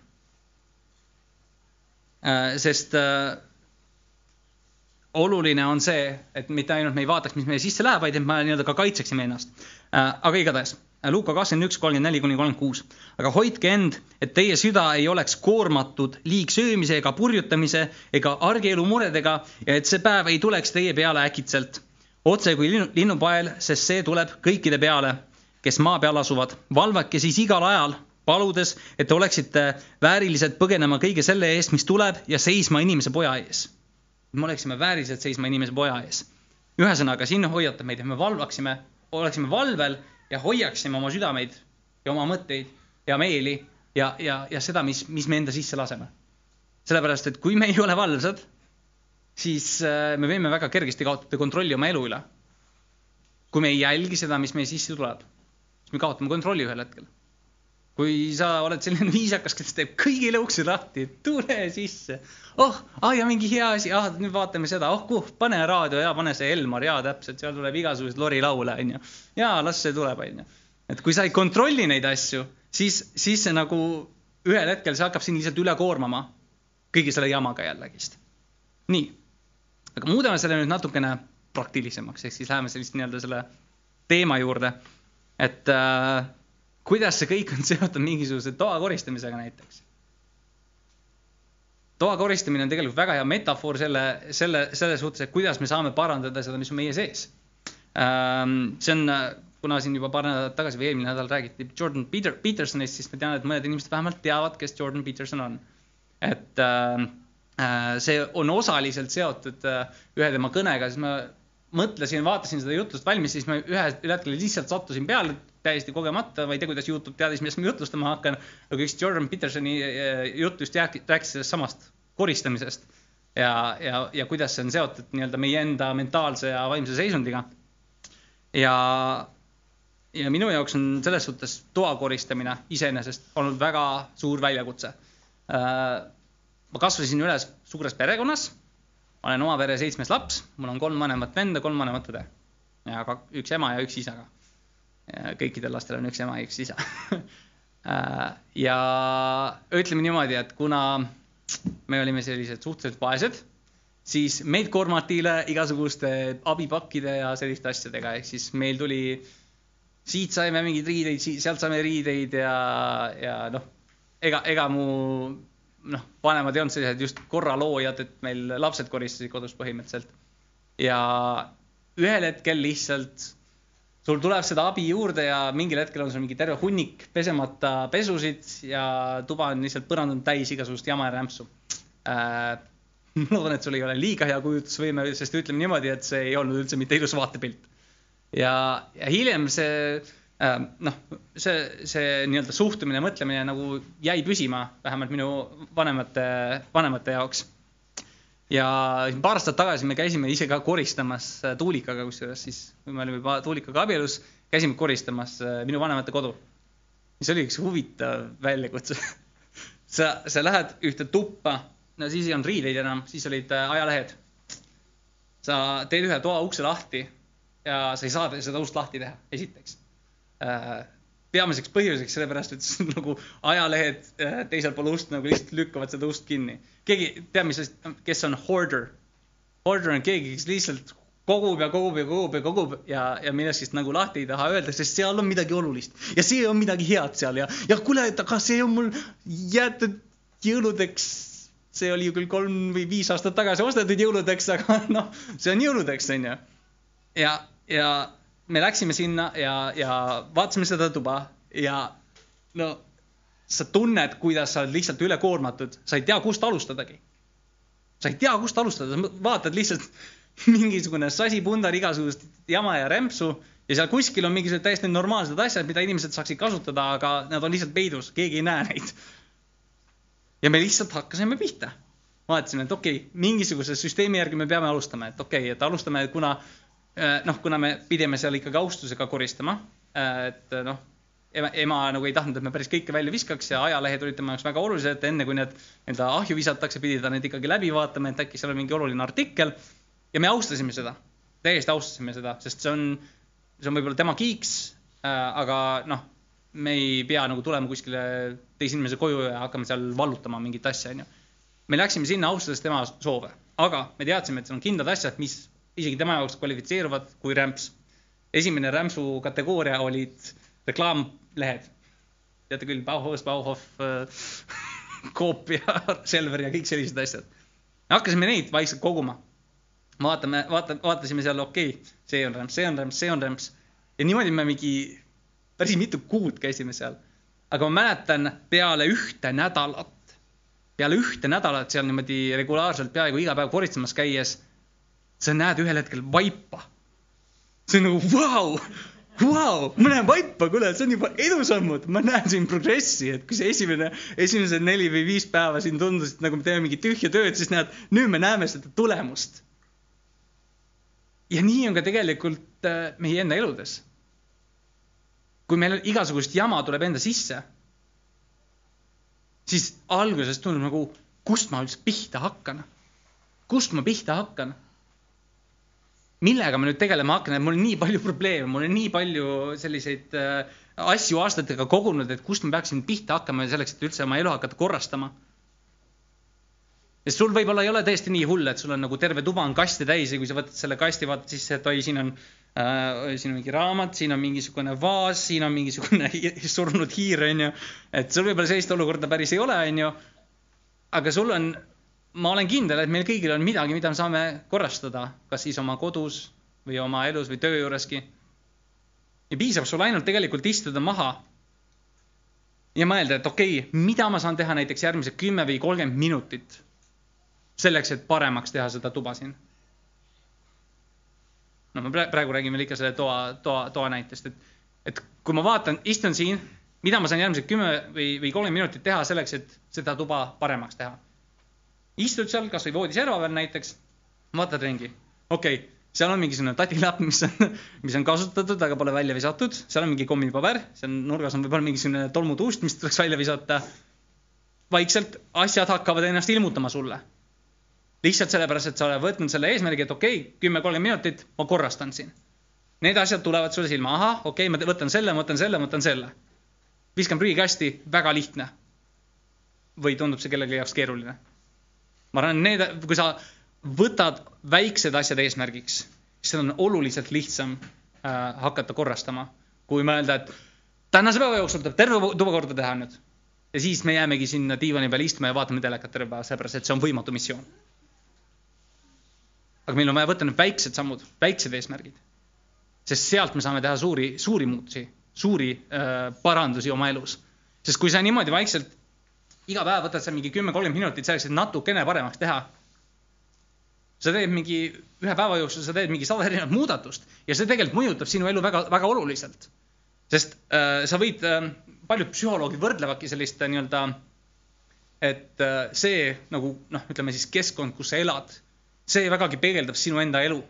Äh, sest äh, oluline on see, et mitte ainult me ei vaataks, mis meie sisse läheb, vaid et me nii-öelda ka kaitseksime ennast. Äh, aga igatahes, Luuka kakskümmend üks, kolmkümmend neli kuni kolmkümmend kuus. aga hoidke end, et teie süda ei oleks koormatud liigsöömise ega purjutamise ega argielu muredega ja et see päev ei tuleks teie peale äkitselt. otse kui linnupael, sest see tuleb kõikide peale, kes maa peal asuvad. valvake siis igal ajal paludes, et te oleksite väärilised põgenema kõige selle eest, mis tuleb ja seisma inimese poja ees. me oleksime väärilised seisma inimese poja ees. ühesõnaga, siin hoiatab meid, et me valvaksime, oleksime valvel ja hoiaksime oma südameid ja oma mõtteid ja meeli ja, ja, ja seda, mis, mis me enda sisse laseme. sellepärast, et kui me ei ole valvsad, siis äh, me võime väga kergesti kaotada kontrolli oma elu üle. kui me ei jälgi seda, mis meie sisse tuleb, siis me kaotame kontrolli ühel hetkel kui sa oled selline viisakas, kes teeb kõigile uksed lahti, tule sisse. oh, ah ja mingi hea asi, ah nüüd vaatame seda, oh kuh, pane raadio ja pane see Elmar ja täpselt, seal tuleb igasuguseid lorilaule onju. ja las see tuleb onju. et kui sa ei kontrolli neid asju, siis, siis see nagu ühel hetkel see hakkab sind lihtsalt üle koormama kõigi selle jamaga jällegist. nii, aga muudame selle nüüd natukene praktilisemaks, ehk siis läheme sellist nii-öelda selle teema juurde, et äh, kuidas see kõik on seotud mingisuguse toa koristamisega näiteks. toa koristamine on tegelikult väga hea metafoor selle, selle, selle suhtes, et kuidas me saame parandada seda, mis on meie sees. Ähm, see on, kuna siin juba paar nädalat tagasi või eelmine nädal räägiti Jordan Peter, Petersonist, siis ma tean, et mõned inimesed vähemalt teavad, kes Jordan Peterson on. et äh, äh see on osaliselt seotud äh, ühe tema kõnega, siis ma mõtlesin, vaatasin seda jutlust valmis, siis ma ühel hetkel lihtsalt sattusin peale täiesti kogemata, ma ei tea, kuidas Youtube teadis, millest ma jutlustama hakkan, aga üks Jordan Petersoni eh, jutt just rääkis sellest samast koristamisest ja, ja, ja kuidas see on seotud nii-öelda meie enda mentaalse ja vaimse seisundiga. ja, ja minu jaoks on selles suhtes toa koristamine iseenesest olnud väga suur väljakutse. Äh, ma kasvasin üles suures perekonnas, ma olen oma pere seitsmes laps, mul on kolm vanemat venda, kolm vanemat õde ja üks ema ja üks isaga kõikidel lastel on üks ema ja üks isa ja ütleme niimoodi, et kuna me olime sellised suhteliselt vaesed, siis meid koormati üle igasuguste abipakkide ja selliste asjadega, ehk siis meil tuli, siit saime mingeid riideid, sealt saime riideid ja, ja noh, ega, ega mu noh, vanemad ei olnud sellised just korraloojad, et meil lapsed koristasid kodus põhimõtteliselt. ja ühel hetkel lihtsalt sul tuleb seda abi juurde ja mingil hetkel on sul mingi terve hunnik pesemata pesusid ja tuba on lihtsalt põrand on täis igasugust jama ja rämpsu äh,. ma loodan, et sul ei ole liiga hea kujutlusvõime, sest ütleme niimoodi, et see ei olnud üldse mitte ilus vaatepilt. ja, ja hiljem see äh, noh, see, see nii-öelda suhtumine, mõtlemine nagu jäi püsima, vähemalt minu vanemate, vanemate jaoks ja paar aastat tagasi me käisime ise ka koristamas äh, Tuulikaga, kusjuures siis, kui me olime juba Tuulikaga abielus, käisime koristamas äh, minu vanemate kodu. mis oli üks huvitav väljakutse sa, sa lähed ühte tuppa, no siis ei olnud riideid enam, siis olid äh, ajalehed. sa teed ühe toa ukse lahti ja sa ei saa seda ust lahti teha, esiteks peamiseks põhjuseks, sellepärast et nagu ajalehed äh, teisel pool ust nagu lihtsalt lükkavad seda ust kinni. keegi teab, mis, kes on hoarder? Hoarder on keegi, kes lihtsalt kogub ja kogub ja kogub ja kogub ja, ja millestki nagu lahti ei taha öelda, sest seal on midagi olulist ja see on midagi head seal ja, ja kuule, et aga see on mul jäetud jõuludeks. see oli ju küll kolm või viis aastat tagasi ostetud jõuludeks, aga noh, see on jõuludeks, onju. ja, ja me läksime sinna ja, ja vaatasime seda tuba ja no sa tunned, kuidas sa oled lihtsalt ülekoormatud, sa ei tea, kust alustadagi. sa ei tea, kust alustada, vaatad lihtsalt mingisugune sasipundar igasugust jama ja rämpsu ja seal kuskil on mingisugused täiesti normaalsed asjad, mida inimesed saaksid kasutada, aga nad on lihtsalt peidus, keegi ei näe neid. ja me lihtsalt hakkasime pihta. vaatasime, et okei okay,, mingisuguse süsteemi järgi me peame alustama, et okei okay,, et alustame, kuna Äh, noh, kuna me pidime seal ikkagi austusega koristama, äh, et noh, ema, ema nagu ei tahtnud, et me päris kõike välja viskaks ja ajalehed olid tema jaoks väga olulised, enne kui need nii-öelda ahju visatakse, pidi ta need ikkagi läbi vaatama, et äkki seal on mingi oluline artikkel. ja me austasime seda, täiesti austasime seda, sest see on, see on võib-olla tema kiiks äh,, aga noh, me ei pea nagu tulema kuskile teise inimese koju ja hakkama seal vallutama mingit asja, onju. me läksime sinna austades tema soove, aga me teadsime, et seal on kindlad asjad, mis isegi tema jaoks kvalifitseeruvad kui rämps. esimene rämpsu kategooria olid reklaamlehed. teate küll, Bauhaus, Bauhof äh,, Coop ja Selver ja kõik sellised asjad. hakkasime neid vaikselt koguma. vaatame, vaata, vaatasime seal, okei okay,, see on rämps, see on rämps, see on rämps. ja niimoodi me mingi päris mitu kuud käisime seal. aga ma mäletan peale ühte nädalat, peale ühte nädalat seal niimoodi regulaarselt peaaegu iga päev koristamas käies sa näed ühel hetkel vaipa. see on nagu vau, vau, ma näen vaipa, kuule, see on juba edusammud, ma näen siin progressi, et kui see esimene, esimesed neli või viis päeva siin tundus, et nagu me teeme mingit tühja tööd, siis näed, nüüd me näeme seda tulemust. ja nii on ka tegelikult äh, meie enda eludes. kui meil igasugust jama tuleb enda sisse, siis alguses tundub nagu, kust ma üldse pihta hakkan. kust ma pihta hakkan? Millega ma nüüd tegelema hakkan, et mul on nii palju probleeme, mul on nii palju selliseid äh, asju aastatega kogunud, et kust ma peaksin pihta hakkama selleks, et üldse oma elu hakata korrastama. sest sul võib-olla ei ole tõesti nii hull, et sul on nagu terve tuba on kaste täis ja kui sa võtad selle kasti, vaatad sisse, et oi, siin on äh,, siin on mingi raamat, siin on mingisugune vaas, siin on mingisugune hi surnud hiir, onju. et sul võib-olla sellist olukorda päris ei ole, onju. aga sul on ma olen kindel, et meil kõigil on midagi, mida me saame korrastada, kas siis oma kodus või oma elus või töö juureski. ja piisab sul ainult tegelikult istuda maha ja mõelda, et okei okay,, mida ma saan teha näiteks järgmised kümme või kolmkümmend minutit selleks, et paremaks teha seda tuba siin. no ma praegu räägin veel ikka selle toa, toa, toa näitest, et, et kui ma vaatan, istun siin, mida ma saan järgmised kümme või, või kolmkümmend minutit teha selleks, et seda tuba paremaks teha istud seal kasvõi voodiserva peal näiteks, vaatad ringi, okei okay,, seal on mingisugune tatilapp, mis on, mis on kasutatud, aga pole välja visatud, seal on mingi kommipaber, seal nurgas on võib-olla mingisugune tolmutuust, mis tuleks välja visata. vaikselt asjad hakkavad ennast ilmutama sulle. lihtsalt sellepärast, et sa oled võtnud selle eesmärgi, et okei okay,, kümme, kolmkümmend minutit, ma korrastan siin. Need asjad tulevad sulle silma, ahah, okei okay,, ma võtan selle, ma võtan selle, ma võtan selle. viskan prügikasti, väga lihtne. või tundub see kellegi jaoks keeruline ma arvan, need, kui sa võtad väiksed asjad eesmärgiks, siis on oluliselt lihtsam äh, hakata korrastama, kui mõelda, et tänase päeva jooksul tuleb terve tuba korda teha nüüd. ja siis me jäämegi sinna diivani peal istuma ja vaatame telekat terve päeva, sellepärast et see on võimatu missioon. aga meil on vaja võtta need väiksed sammud, väiksed eesmärgid. sest sealt me saame teha suuri, suuri muutusi, suuri äh, parandusi oma elus. sest kui sa niimoodi vaikselt iga päev võtad sa mingi kümme, kolmkümmend minutit selleks, et natukene paremaks teha. sa teed mingi ühe päeva jooksul, sa teed mingi sada erinevat muudatust ja see tegelikult mõjutab sinu elu väga, väga oluliselt. sest äh, sa võid äh,, paljud psühholoogid võrdlevadki sellist äh, nii-öelda, et äh, see nagu noh, ütleme siis keskkond, kus sa elad, see vägagi peegeldab sinu enda elu.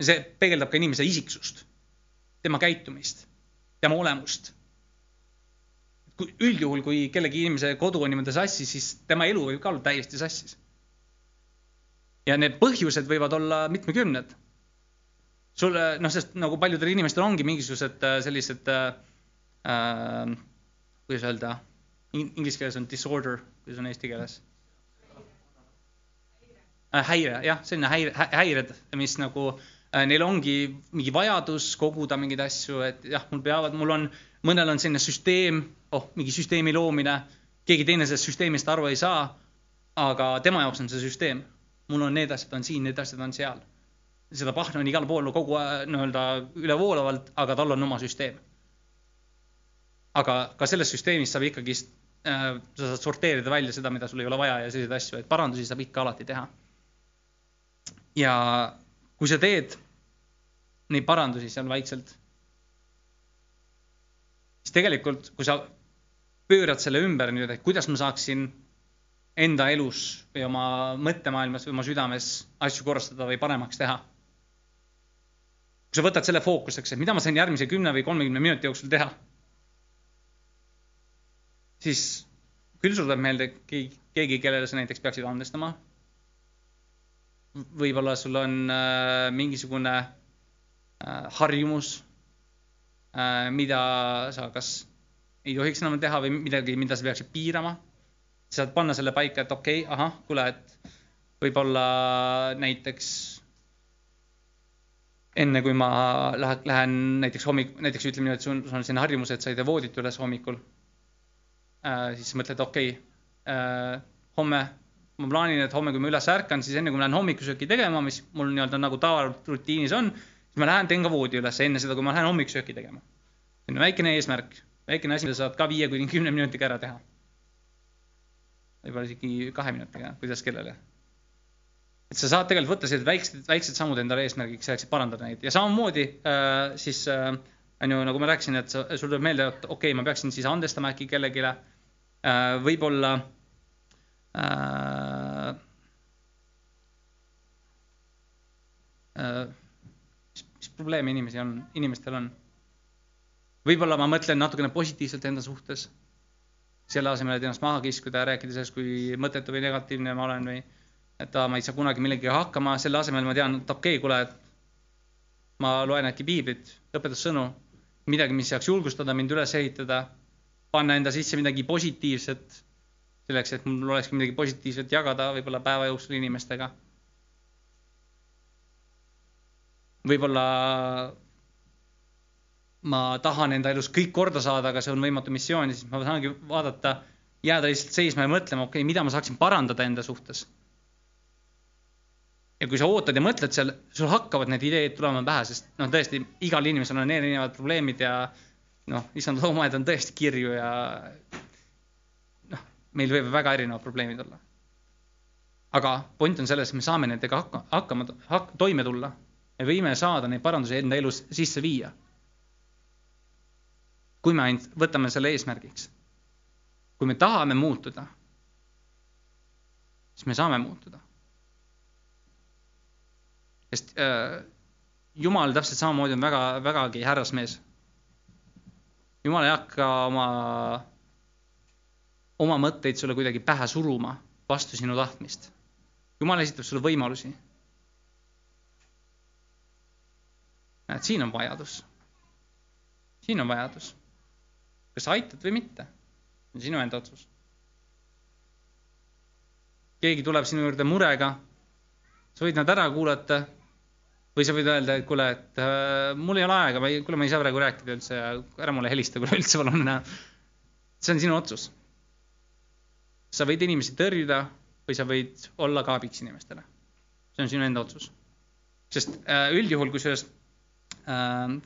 see peegeldab ka inimese isiksust, tema käitumist, tema olemust üldjuhul, kui kellegi inimese kodu on niimoodi sassis, siis tema elu võib ka olla täiesti sassis. ja need põhjused võivad olla mitmekümned. sul noh, sest nagu paljudel inimestel ongi mingisugused äh, sellised äh,, äh, kuidas öelda, inglise keeles on disorder, kuidas on eesti keeles äh,? häire, jah, selline häire, häired, mis nagu äh, neil ongi mingi vajadus koguda mingeid asju, et jah, mul peavad, mul on, mõnel on selline süsteem oh, mingi süsteemi loomine, keegi teine sellest süsteemist aru ei saa, aga tema jaoks on see süsteem. mul on need asjad on siin, need asjad on seal. seda pahna on igal pool kogu nii-öelda ülevoolavalt, aga tal on oma süsteem. aga ka sellest süsteemist saab ikkagist äh,, sa saad sorteerida välja seda, mida sul ei ole vaja ja selliseid asju, et parandusi saab ikka alati teha. ja kui sa teed neid parandusi seal vaikselt, siis tegelikult, kui sa pöörad selle ümber nüüd, et kuidas ma saaksin enda elus või oma mõttemaailmas või oma südames asju korrastada või paremaks teha. kui sa võtad selle fookuseks, et mida ma saan järgmise kümne või kolmekümne minuti jooksul teha, siis küll sul tuleb meelde keegi, keegi, kellele sa näiteks peaksid andestama. võib-olla sul on äh, mingisugune äh, harjumus mida sa kas ei tohiks enam teha või midagi, mida sa peaksid piirama. sa saad panna selle paika, et okei okay,, ahah, kuule, et võib-olla näiteks enne kui ma lähen, lähen näiteks hommik, näiteks ütleme nii, et sul on selline harjumus, et sa ei tee voodit üles hommikul äh,. siis mõtled, okei okay, äh,, homme ma plaanin, et homme, kui ma üles ärkan, siis enne kui ma lähen hommikusööki tegema, mis mul nii-öelda nagu tavarutiinis on, ma lähen teen ka voodi üles enne seda, kui ma lähen hommikusööki tegema. selline väikene eesmärk väikene asi, mida saad ka viie kuni kümne minutiga ära teha. võib-olla isegi kahe minutiga, kuidas kellele. et sa saad tegelikult võtta sellised väiksed, väiksed sammud endale eesmärgiks selleks, et parandada neid ja samamoodi äh, siis äh, on ju, nagu ma rääkisin, et sa, sul tuleb meelde, et okei okay,, ma peaksin siis andestama äkki kellelegi äh,. võib-olla äh, äh, probleeme inimesi on, inimestel on võib-olla ma mõtlen natukene positiivselt enda suhtes. selle asemel, et ennast maha kiskuda ja rääkida sellest, kui mõttetu või negatiivne ma olen või et aa, ma ei saa kunagi millegagi hakkama, selle asemel ma tean, et okei okay,, kuule, et ma loen äkki piiblit, õpetussõnu, midagi, mis saaks julgustada mind üles ehitada, panna enda sisse midagi positiivset, selleks, et mul olekski midagi positiivset jagada võib-olla päeva jooksul inimestega. Võib-olla ma tahan enda elus kõik korda saada, aga see on võimatu missioon ja siis ma saangi vaadata, jääda lihtsalt seisma ja mõtlema, okei okay,, mida ma saaksin parandada enda suhtes ja kui sa ootad ja mõtled seal, sul hakkavad need ideed tulema pähe, sest noh, tõesti igal inimesel on erinevad probleemid ja noh, issand loomaaed on tõesti kirju ja noh, meil võivad väga erinevad probleemid olla. aga point on selles, et me saame nendega hakka, hakkama hak,, toime tulla. Me võime saada neid parandusi enda elus sisse viia. kui me ainult võtame selle eesmärgiks. kui me tahame muutuda, siis me saame muutuda sest äh, Jumal täpselt samamoodi on väga, vägagi härrasmees. Jumal ei hakka oma, oma mõtteid sulle kuidagi pähe suruma vastu sinu tahtmist. Jumal esitab sulle võimalusi. Näed, siin on vajadus. siin on vajadus. kas sa aitad või mitte, on sinu enda otsus. keegi tuleb sinu juurde murega, sa võid nad ära kuulata või sa võid öelda, et kuule, et äh, mul ei ole aega, ma ei, kuule, ma ei saa praegu rääkida üldse ja ära mulle helista, kuule üldse palun. see on sinu otsus. sa võid inimesi tõrjuda või sa võid olla ka abiks inimestele. see on sinu enda otsus. sest äh, üldjuhul, kusjuures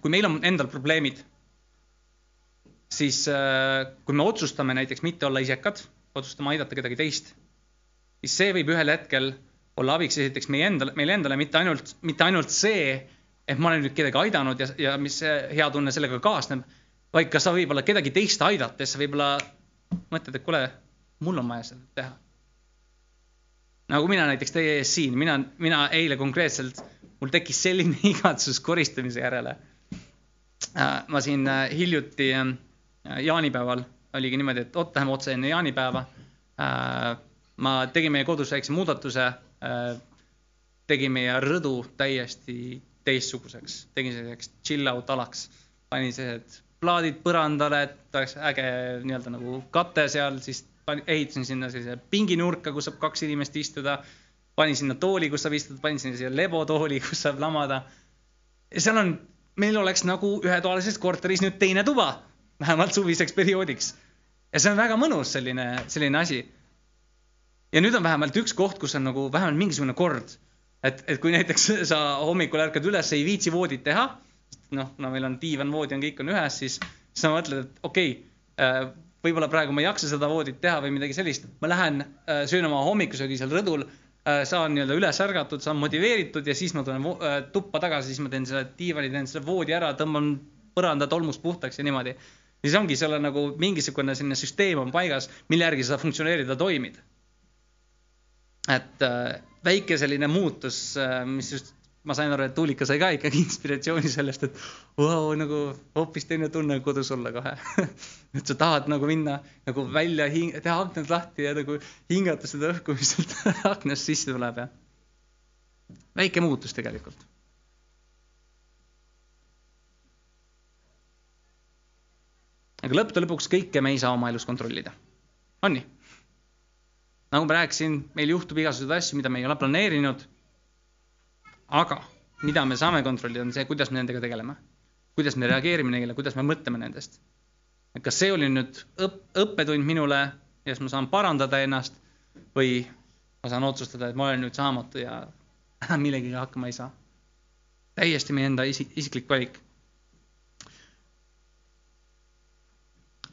kui meil on endal probleemid, siis äh, kui me otsustame näiteks mitte olla isekad, otsustame aidata kedagi teist, siis see võib ühel hetkel olla abiks esiteks meie endale, meile endale, mitte ainult, mitte ainult see, et ma olen nüüd kedagi aidanud ja, ja mis hea tunne sellega kaasneb, vaid ka sa võib-olla kedagi teist aidates võib-olla mõtled, et kuule, mul on vaja seda teha. nagu mina näiteks teie ees siin, mina, mina eile konkreetselt, mul tekkis selline igatsus koristamise järele. Äh, ma siin äh, hiljuti äh, jaanipäeval oligi niimoodi, et oot, läheme otse enne jaanipäeva. ma tegin meie kodus väikse muudatuse Äh, tegi meie rõdu täiesti teistsuguseks, tegin selliseks chill out alaks, panin sellised plaadid põrandale, et oleks äge nii-öelda nagu kate seal, siis ehitasin sinna sellise pinginurka, kus saab kaks inimest istuda. Panin sinna tooli, kus saab istuda, panin sinna siia lebotooli, kus saab lamada. ja seal on, meil oleks nagu ühetoalises korteris nüüd teine tuba, vähemalt suviseks perioodiks. ja see on väga mõnus selline, selline asi ja nüüd on vähemalt üks koht, kus on nagu vähemalt mingisugune kord. et, et kui näiteks sa hommikul ärkad üles, ei viitsi voodit teha, noh, no meil on diivan, voodi on, kõik on ühes, siis sa mõtled, et okei okay,, äh, võib-olla praegu ma ei jaksa seda voodit teha või midagi sellist, ma lähen äh, söön oma hommikusöögi seal rõdul, saan nii-öelda üles ärgatud, saan motiveeritud ja siis ma tulen tuppa tagasi, siis ma teen selle diivani, teen selle voodi ära, tõmban põranda tolmust puhtaks ja niimoodi. siis ongi, sul on nagu mingisugune selline süsteem on paigas, mille järgi sa funktsioneerida toimid et äh, väike selline muutus, äh, mis just, ma sain aru, et Tuulika sai ka ikkagi inspiratsiooni sellest, et vau, nagu hoopis teine tunne kodus olla kohe et sa tahad nagu minna nagu välja, teha aknad lahti ja nagu hingata seda õhku, mis sealt aknast sisse tuleb ja väike muutus tegelikult. aga lõppude lõpuks kõike me ei saa oma elus kontrollida, on nii? nagu ma rääkisin, meil juhtub igasuguseid asju, mida me ei ole planeerinud. Aga mida me saame kontrollida, on see, kuidas me nendega tegeleme. kuidas me reageerime neile, kuidas me mõtleme nendest. et kas see oli nüüd õpp, õppetund minule ja siis ma saan parandada ennast või ma saan otsustada, et ma olen nüüd saamatu ja millegagi hakkama ei saa. täiesti meie enda isi, isiklik valik.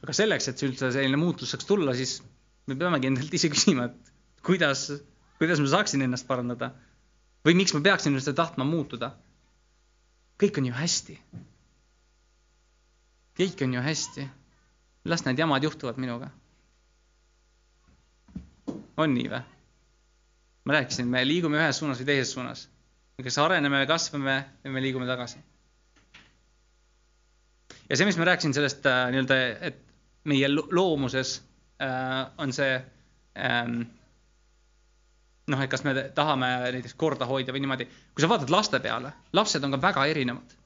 aga selleks, et üldse selline muutus saaks tulla, siis me peamegi endalt ise küsima, et kuidas, kuidas ma saaksin ennast parandada või miks ma peaksin üldse tahtma muutuda. kõik on ju hästi. kõik on ju hästi. las need jamad juhtuvad minuga. on nii või? ma rääkisin, me liigume ühes suunas või teises suunas. kas areneme, kasvame või me liigume tagasi. ja see, mis ma rääkisin sellest äh, nii-öelda, et meie loomuses äh, on see ähm, noh, et kas me tahame näiteks korda hoida või niimoodi. kui sa vaatad laste peale, lapsed on ka väga erinevad.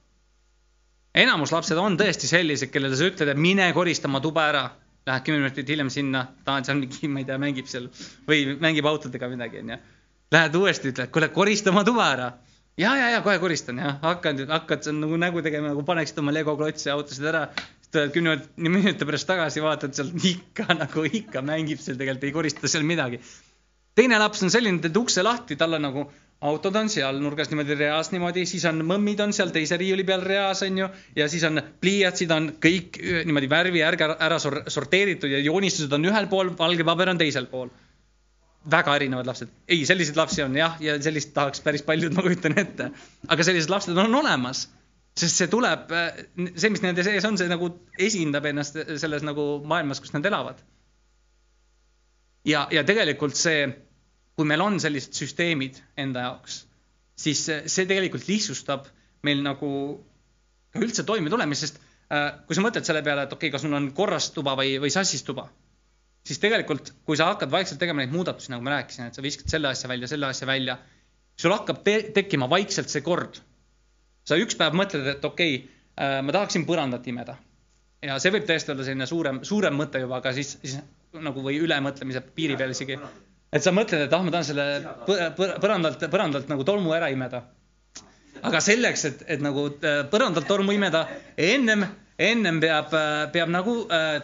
enamus lapsed on tõesti sellised, kellele sa ütled, et mine korista oma tuba ära. Lähed kümme minutit hiljem sinna, ta on seal mingi, ma ei tea, mängib seal või mängib autodega midagi, onju. Lähed uuesti, ütled, kuule, korista oma tuba ära. ja, ja, ja kohe koristan jah, hakkad, hakkad nagu nägu tegema, nagu paneksid oma Lego klotse autosid ära siis tuled kümne minuti pärast tagasi, vaatad sealt ikka nagu ikka mängib seal, tegelikult ei korista seal midagi teine laps on selline, teed ukse lahti, tal on nagu autod on seal nurgas niimoodi reas niimoodi, siis on mõmmid on seal teise riiuli peal reas, on ju, ja siis on pliiatsid on kõik niimoodi värvi ärga ära sorteeritud ja joonistused on ühel pool, valge paber on teisel pool. väga erinevad lapsed. ei, selliseid lapsi on jah, ja sellist tahaks päris paljud, ma kujutan ette. aga sellised lapsed on olemas, sest see tuleb, see, mis nende sees on, see nagu esindab ennast selles nagu maailmas, kus nad elavad. ja, ja tegelikult see kui meil on sellised süsteemid enda jaoks, siis see tegelikult lihtsustab meil nagu ka üldse toimetulemist, sest äh, kui sa mõtled selle peale, et okei okay,, kas sul on korras tuba või, või sassis tuba, siis tegelikult, kui sa hakkad vaikselt tegema neid muudatusi, nagu ma rääkisin, et sa viskad selle asja välja, selle asja välja, sul hakkab te tekkima vaikselt see kord. sa üks päev mõtled, et okei okay, äh,, ma tahaksin põrandat imeda. ja see võib tõesti olla selline suurem, suurem mõte juba, aga siis, siis nagu või ülemõtlemise piiri peal isegi et sa mõtled, et ah, ma tahan selle põrandalt, põrandalt nagu tolmu ära imeda. aga selleks, et, et nagu äh, põrandalt tolmu imeda, ennem, ennem peab, äh, peab nagu äh,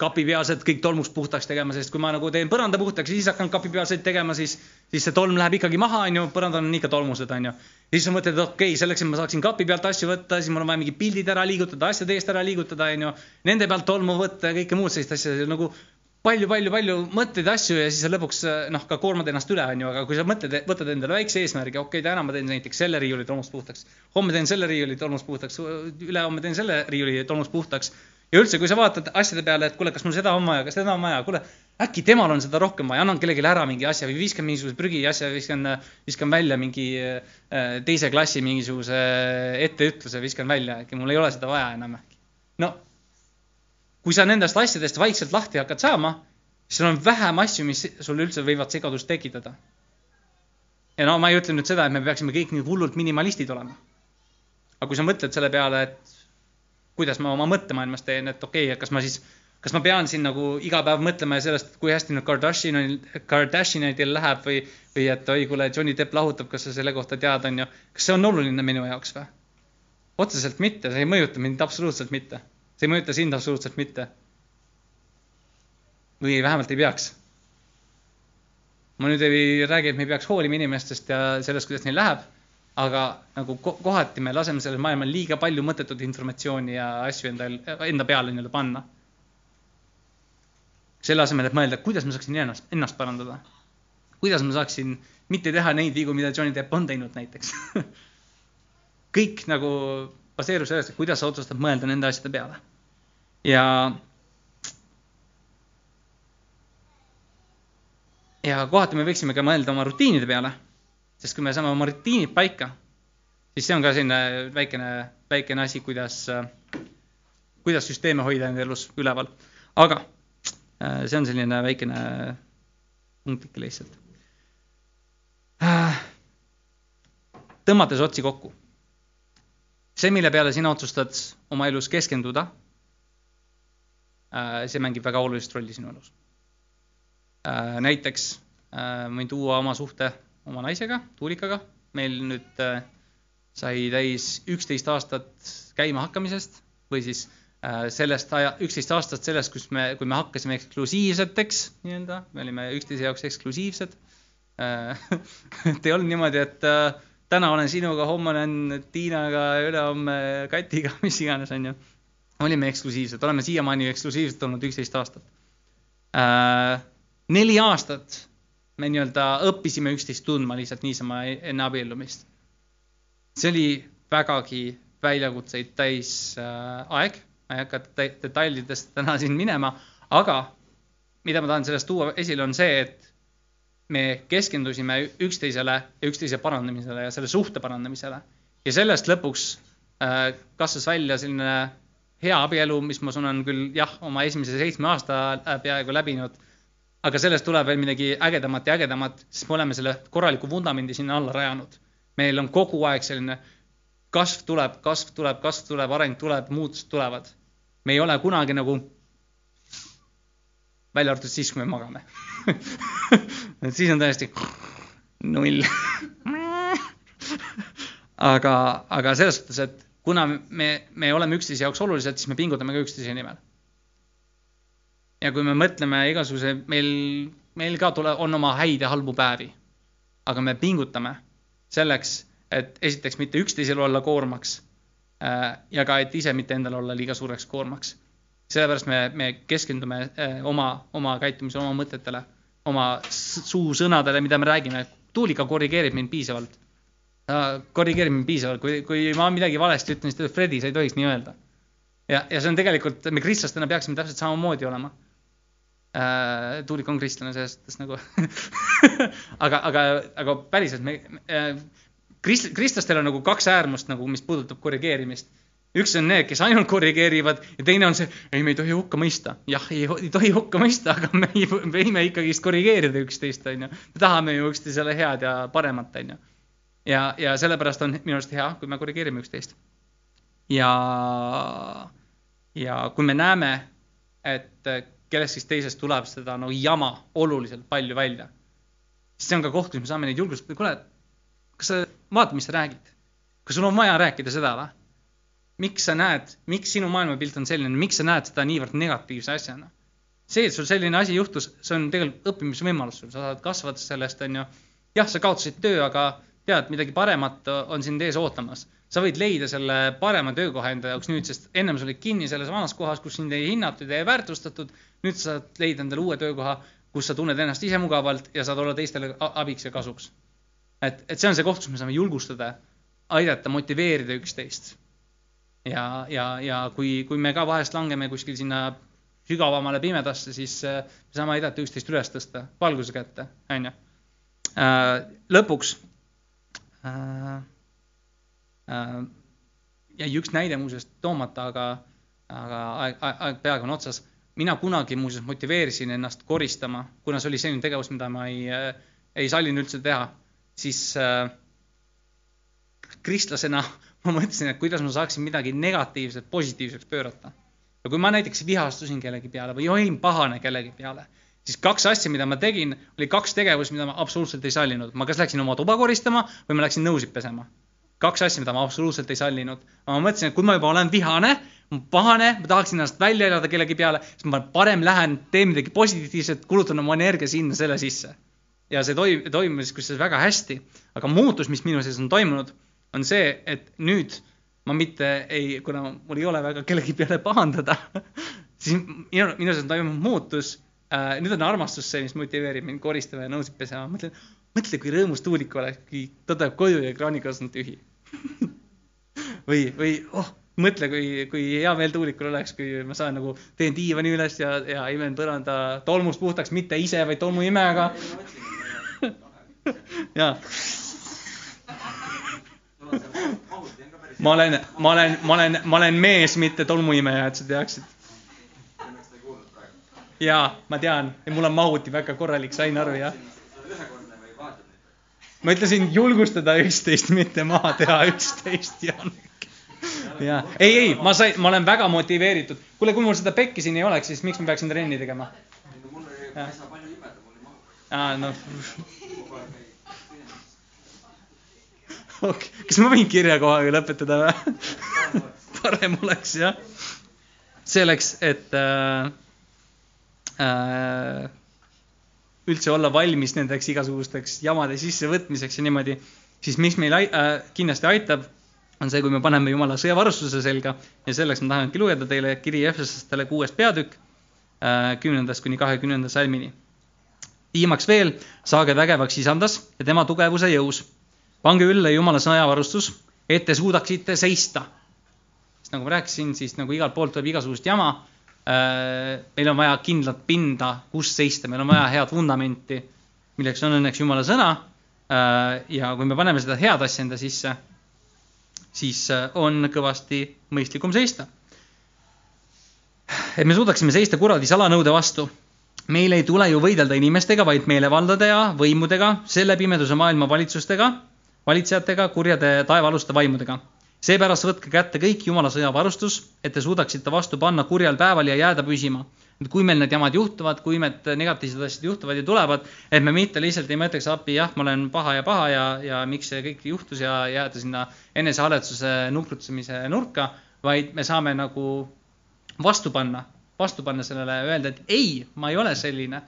kapipealsed kõik tolmust puhtaks tegema, sest kui ma nagu teen põranda puhtaks ja siis hakkan kapipealseid tegema, siis, siis see tolm läheb ikkagi maha, onju, põrandal on ikka tolmused, onju. ja siis sa mõtled, et okei okay,, selleks, et ma saaksin kapi pealt asju võtta, siis mul on vaja mingid pildid ära liigutada, asjad eest ära liigutada, onju. Nende pealt tolmu võtta ja kõike muud sellist asja, nagu palju-palju-palju mõtteid, asju ja siis sa lõpuks noh, ka koormad ennast üle, onju, aga kui sa mõtled, võtad endale väikse eesmärgi, okei okay,, täna ma teen näiteks selle riiuli tolmust puhtaks, homme teen selle riiuli tolmust puhtaks, ülehomme teen selle riiuli tolmust puhtaks. ja üldse, kui sa vaatad asjade peale, et kuule, kas mul seda on vaja, kas seda on vaja, kuule, äkki temal on seda rohkem vaja, annan kellelegi ära mingi asja või viskan mingisuguse prügiasja, viskan, viskan välja mingi äh, teise klassi mingisuguse etteütluse, viskan välja, äkki mul ei ole seda vaja enam äkki. no kui sa nendest asjadest vaikselt lahti hakkad saama, siis on vähem asju, mis sul üldse võivad segadust tekitada. ja no ma ei ütle nüüd seda, et me peaksime kõik nii hullult minimalistid olema. aga kui sa mõtled selle peale, et kuidas ma oma mõttemaailmas teen, et okei okay,, et kas ma siis, kas ma pean siin nagu iga päev mõtlema sellest, kui hästi nüüd Kardashianil, Kardashianidel läheb või, või et oi, kuule, Johnny Depp lahutab, kas sa selle kohta tead, on ju. kas see on oluline minu jaoks või? otseselt mitte, see ei mõjuta mind absoluutselt mitte see ei mõjuta sind absoluutselt mitte. või vähemalt ei peaks. ma nüüd ei räägi, et me ei peaks hoolima inimestest ja sellest, kuidas neil läheb, aga nagu kohati me laseme sellel maailmal liiga palju mõttetut informatsiooni ja asju enda, enda peale nii-öelda panna. selle asemel, et mõelda, kuidas ma saaksin ennast, ennast parandada. kuidas ma saaksin mitte teha neid vigu, mida Johnny Depp on teinud näiteks kõik nagu baseerub sellest, et kuidas sa otsustad mõelda nende asjade peale ja ja kohati me võiksime ka mõelda oma rutiinide peale, sest kui me saame oma rutiinid paika, siis see on ka selline väikene, väikene asi, kuidas, kuidas süsteeme hoida enda elus üleval. aga äh, see on selline väikene punktike lihtsalt. Äh, tõmmates otsi kokku. see, mille peale sina otsustad oma elus keskenduda see mängib väga olulist rolli sinu elus. Äh, näiteks äh, võin tuua oma suhte oma naisega, Tuulikaga, meil nüüd sai täis üksteist aastat käima hakkamisest või siis sellest aja, üksteist aastat sellest, kus me, kui me hakkasime eksklusiivseteks nii-öelda, me olime üksteise jaoks eksklusiivsed. Et ei olnud niimoodi, et täna olen sinuga, homme olen Tiinaga, ülehomme Katiga, mis iganes, onju olime eksklusiivsed, oleme siiamaani eksklusiivsed olnud üksteist aastat äh,. neli aastat me nii-öelda õppisime üksteist tundma lihtsalt niisama enne abiellumist. see oli vägagi väljakutseid täis äh, aeg, ma ei hakka detailidest täna siin minema, aga mida ma tahan sellest tuua esile, on see, et me keskendusime üksteisele ja üksteise parandamisele ja selle suhte parandamisele ja sellest lõpuks äh, kasvas välja selline hea abielu, mis ma olen küll jah, oma esimese seitsme aasta peaaegu läbinud, aga sellest tuleb veel midagi ägedamat ja ägedamat, sest me oleme selle korraliku vundamendi sinna alla rajanud. meil on kogu aeg selline kasv tuleb, kasv tuleb, kasv tuleb, areng tuleb, muutused tulevad. me ei ole kunagi nagu, välja arvatud siis, kui me magame et siis on täiesti null aga, aga selles suhtes, et kuna me, me oleme üksteise jaoks olulised, siis me pingutame ka üksteise nimel. ja kui me mõtleme igasuguse, meil, meil ka tule, on oma häid ja halbu päevi, aga me pingutame selleks, et esiteks mitte üksteisele olla koormaks äh, ja ka, et ise mitte endale olla liiga suureks koormaks. sellepärast me, me keskendume äh, oma, oma käitumisele, oma mõtetele, oma suusõnadele, mida me räägime. Tuulika korrigeerib mind piisavalt korrigeerib mind piisavalt, kui, kui ma midagi valesti ütlen, siis ta ütleb, Fredi, sa ei tohiks nii öelda. ja, ja see on tegelikult, me kristlastena peaksime täpselt samamoodi olema äh,. Tuulik on kristlane selles suhtes nagu aga, aga, aga päriselt me äh,, krist-, kristlastel on nagu kaks äärmust nagu, mis puudutab korrigeerimist. üks on need, kes ainult korrigeerivad ja teine on see, ei, me ei tohi hukka mõista. jah, ei, tohi hukka mõista, aga me võime ikkagist korrigeerida üksteist, onju. me tahame ju üksteisele head ja paremat, onju ja, ja sellepärast on minu arust hea, kui me korrigeerime üksteist. ja, ja kui me näeme, et kellest siis teisest tuleb seda no jama oluliselt palju välja, siis see on ka koht, kus me saame neid julgustada, kuule, kas sa vaata, mis sa räägid. kas sul on vaja rääkida seda või? miks sa näed, miks sinu maailmapilt on selline, miks sa näed seda niivõrd negatiivse asjana? see, et sul selline asi juhtus, see on tegelikult õppimisvõimalus sul, sa saad kasvada sellest, on ju. jah, sa kaotasid töö, aga tead, midagi paremat on sind ees ootamas. sa võid leida selle parema töökoha enda jaoks nüüd, sest ennem sa olid kinni selles vanas kohas, kus sind ei hinnatud ja ei väärtustatud. nüüd sa saad leida endale uue töökoha, kus sa tunned ennast ise mugavalt ja saad olla teistele abiks ja kasuks. et, et see on see koht, kus me saame julgustada, aidata, motiveerida üksteist. ja, ja, ja kui, kui me ka vahest langeme kuskil sinna sügavamale pimedasse, siis äh, me saame aidata üksteist üles tõsta, valguse kätte, onju. Äh, lõpuks jäi üks näide muuseas toomata, aga, aga aeg, aeg, aeg peaaegu on otsas. mina kunagi muuseas motiveerisin ennast koristama, kuna see oli selline tegevus, mida ma ei, ei sallinud üldse teha, siis äh, kristlasena ma mõtlesin, et kuidas ma saaksin midagi negatiivset positiivseks pöörata. ja kui ma näiteks vihastusin kellegi peale või olin pahane kellegi peale siis kaks asja, mida ma tegin, oli kaks tegevust, mida ma absoluutselt ei sallinud. ma kas läksin oma tuba koristama või ma läksin nõusid pesema. kaks asja, mida ma absoluutselt ei sallinud. ma mõtlesin, et kui ma juba olen vihane, pahane, ma tahaksin ennast välja elada kellegi peale, siis ma parem lähen, teen midagi positiivset, kulutan oma energia sinna selle sisse. ja see toim-, toimus kusjuures väga hästi. aga muutus, mis minu sees on toimunud, on see, et nüüd ma mitte ei, kuna mul ei ole väga kellegi peale pahandada siis minu, minu sees on toimunud muutus äh,. nüüd on armastus see, mis motiveerib mind koristama ja nõusid pesema. mõtlen, mõtle, kui rõõmus tuulik oleks, kui ta tuleb koju ja kraanikastus on tühi või, või oh, mõtle, kui, kui hea meel tuulikul oleks, kui ma saan nagu, teen diivani üles ja, ja imen põranda tolmust puhtaks, mitte ise, vaid tolmuimejaga jaa. ma olen, ma olen, ma olen, ma olen mees, mitte tolmuimeja, et sa teaksid jaa, ma tean, mul on mahuti väga korralik, sain aru, jah. ma ütlesin julgustada üksteist, mitte maha teha üksteist, Janek. ja ei, ei, ma sain, ma olen väga motiveeritud. kuule, kui mul seda pekki siin ei oleks, siis miks ma peaksin trenni tegema? aa, noh. okei okay., kas ma võin kirjakohaga lõpetada või parem oleks jah. selleks, et äh, Äh, üldse olla valmis nendeks igasugusteks jamade sissevõtmiseks ja niimoodi, siis mis meil äh, kindlasti aitab, on see, kui me paneme Jumala sõjavarustuse selga ja selleks ma tahangi lugeda teile kiri Efesastele kuues peatükk äh, kümnendast kuni kahekümnenda salmini. viimaks veel, saage vägevaks isandas ja tema tugevuse jõus. pange ülle Jumala sõjavarustus, et te suudaksite seista. sest nagu ma rääkisin, siis nagu igalt poolt tuleb igasugust jama Äh, meil on vaja kindlat pinda, kus seista, meil on vaja head vundamenti, milleks on õnneks Jumala sõna. Äh, ja kui me paneme seda head asja enda sisse, siis äh, on kõvasti mõistlikum seista. et me suudaksime seista kuradi salanõude vastu. meil ei tule ju võidelda inimestega, vaid meelevaldade ja võimudega, selle pimeduse maailma valitsustega, valitsejatega, kurjade taevaaluste vaimudega. Seepärast võtke kätte kõik jumala sõjavarustus, et te suudaksite vastu panna kurjal päeval ja jääda püsima et kui meil need jamad juhtuvad, kui need negatiivsed asjad juhtuvad ja tulevad, et me mitte lihtsalt ei mõtleks appi, jah, ma olen paha ja paha ja, ja miks see kõik juhtus ja jääda sinna enesehaletsuse nukrutamise nurka, vaid me saame nagu vastu panna, vastu panna sellele, öelda, et ei, ma ei ole selline.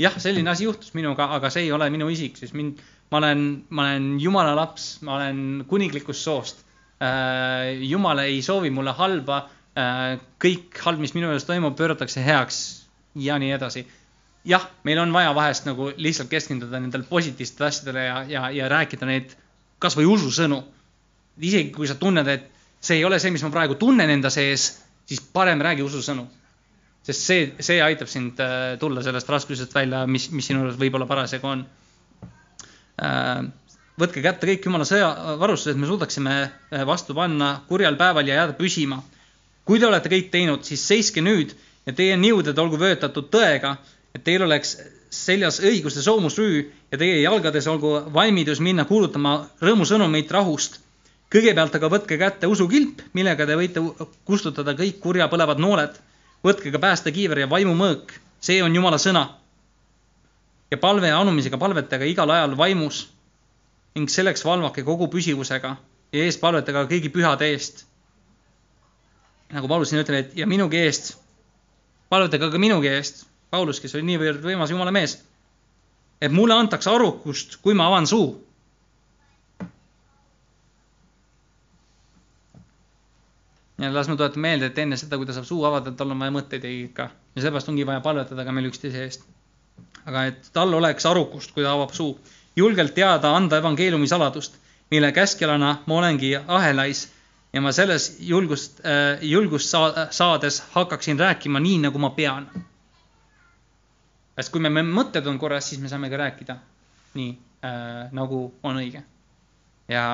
jah, selline asi juhtus minuga, aga see ei ole minu isik, siis mind, ma olen, ma olen jumala laps, ma olen kuninglikust soost. Äh, jumal ei soovi mulle halba Äh, kõik halb, mis minu juures toimub, pööratakse heaks ja nii edasi. jah, meil on vaja vahest nagu lihtsalt keskenduda nendele positiivsetele asjadele ja, ja, ja rääkida neid kasvõi ususõnu. isegi kui sa tunned, et see ei ole see, mis ma praegu tunnen enda sees, siis parem räägi ususõnu. sest see, see aitab sind äh, tulla sellest raskusest välja, mis, mis sinu juures võib-olla parasjagu on. Äh, võtke kätte kõik jumala sõjavarustused, me suudaksime vastu panna kurjal päeval ja jääda püsima kui te olete kõik teinud, siis seiske nüüd ja teie niuded olgu vöötatud tõega, et teil oleks seljas õiguste soomusrüü ja teie jalgades olgu valmidus minna kuulutama rõõmusõnumit rahust. kõigepealt aga võtke kätte usukilp, millega te võite kustutada kõik kurja põlevad nooled. võtke ka päästekiiver ja vaimumõõk, see on Jumala sõna. ja palve ja anumisega palvetage igal ajal vaimus ning selleks valvake kogu püsivusega ja eespalvetage kõigi pühade eest nagu Paulus siin ütleb, et ja minugi eest, palutage ka minugi eest, Paulus, kes oli niivõrd võimas jumala mees, et mulle antakse arukust, kui ma avan suu. ja las ma tuletan meelde, et enne seda, kui ta saab suu avada, tal on vaja mõtteid ikka ja seepärast ongi vaja palvetada ka meil üksteise eest. aga et tal oleks arukust, kui ta avab suu, julgelt teada anda evangeeliumi saladust, mille käskjalana ma olengi ahelais ja ma selles julgust, äh, julgust saades hakkaksin rääkima nii, nagu ma pean. sest kui me, mõtted on korras, siis me saame ka rääkida nii äh,, nagu on õige. ja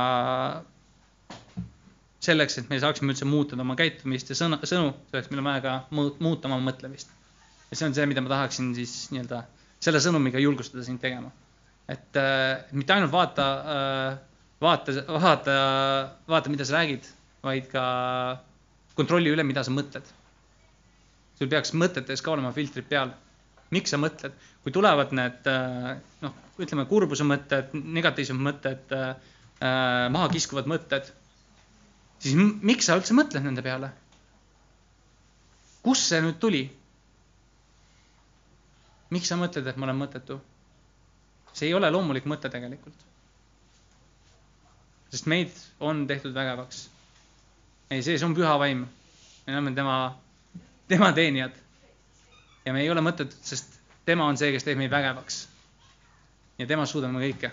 selleks, et me saaksime üldse muutuda oma käitumist ja sõna, sõnu, selleks meil on vaja ka muuta oma mõtlemist. ja see on see, mida ma tahaksin siis nii-öelda selle sõnumiga julgustada sind tegema. Et äh, mitte ainult vaata äh,, vaata, vaata, vaata, mida sa räägid vaid ka kontrolli üle, mida sa mõtled. sul peaks mõtetes ka olema filtrid peal. miks sa mõtled, kui tulevad need äh, noh, ütleme kurbuse mõtted, negatiivsed mõtted, äh, mahakiskuvad mõtted, siis miks sa üldse mõtled nende peale? kust see nüüd tuli? miks sa mõtled, et ma olen mõttetu? See ei ole loomulik mõte tegelikult. sest meid on tehtud vägevaks meie sees on püha vaim. me oleme tema, tema teenijad. ja me ei ole mõttetud, sest tema on see, kes teeb meid vägevaks. ja temast suudame kõike.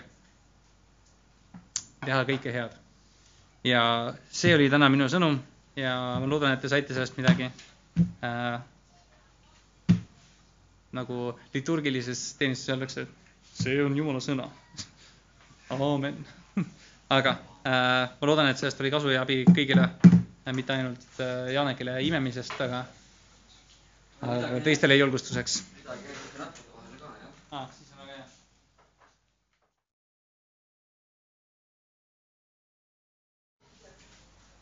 teha kõike head. ja see oli täna minu sõnum ja ma loodan, et te saite sellest midagi äh,. nagu liturgilises teenistuses öeldakse, see on Jumala sõna. aamen. aga äh, ma loodan, et sellest oli kasu ja abi kõigile mitte ainult äh, Janekile imemisest, aga, aga teistele julgustuseks. midagi käib natuke vahele ka, jah ah,. siis on väga hea.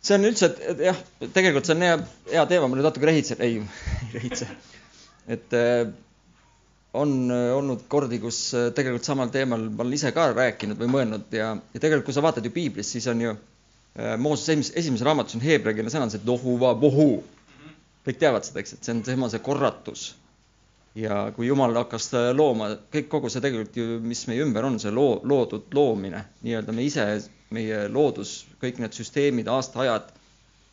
see on üldse, et jah, tegelikult see on hea, hea teema, ma nüüd natuke rehitsen, ei, ei rehitse. et äh, on äh, olnud kordi, kus tegelikult samal teemal ma olen ise ka rääkinud või mõelnud ja, ja tegelikult, kui sa vaatad ju piiblist, siis on ju Äh, Mooses esimeses, esimeses raamatus on heebreakeelne sõna, see tohu va vohu. kõik teavad seda, eks, et see on tema see korratus. ja kui Jumal hakkas looma, kõik, kogu see tegelikult ju, mis meie ümber on, see loo, loodud loomine, nii-öelda me ise, meie loodus, kõik need süsteemid, aastaajad,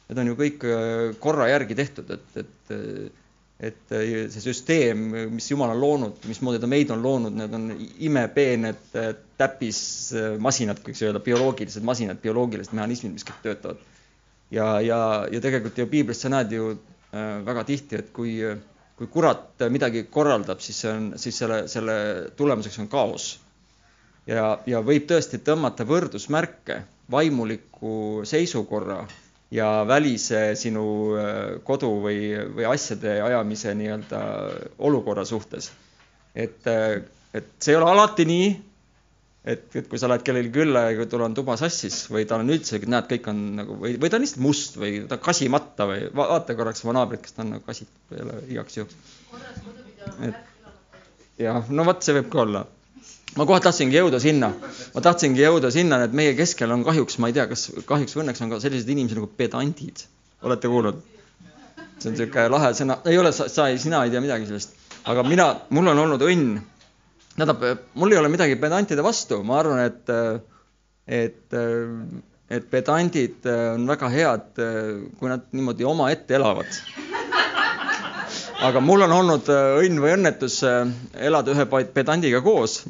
need on ju kõik äh, korra järgi tehtud, et, et et see süsteem, mis Jumal on loonud, mismoodi ta meid on loonud, need on imepeened täppismasinad, võiks öelda, bioloogilised masinad, bioloogilised mehhanismid, mis kõik töötavad. ja, ja, ja tegelikult ju piiblist sa näed ju äh, väga tihti, et kui, kui kurat midagi korraldab, siis see on, siis selle, selle tulemuseks on kaos. ja, ja võib tõesti tõmmata võrdusmärke vaimuliku seisukorra ja välise sinu äh, kodu või, või asjade ajamise nii-öelda olukorra suhtes. et, äh, et see ei ole alati nii, et, et kui sa lähed kellelegi külla ja tul on tuba sassis või tal on üldse, näed, kõik on nagu või, või ta on lihtsalt must või ta on kasimata või va vaata korraks oma naabrit, kas ta on nagu kasitud või ei ole igaks juhuks. et jah, no vot, see võib ka olla ma kohe tahtsingi jõuda sinna, ma tahtsingi jõuda sinna, et meie keskel on kahjuks, ma ei tea, kas kahjuks või õnneks on ka sellised inimesed nagu pedandid. olete kuulnud? see on niisugune lahe sõna, ei ole, sa, sa, sina ei tea midagi sellest, aga mina, mul on olnud õnn. tähendab, mul ei ole midagi pedantide vastu, ma arvan, et, et, et pedandid on väga head, kui nad niimoodi omaette elavad aga mul on olnud õnn või õnnetus elada ühe pedandiga koos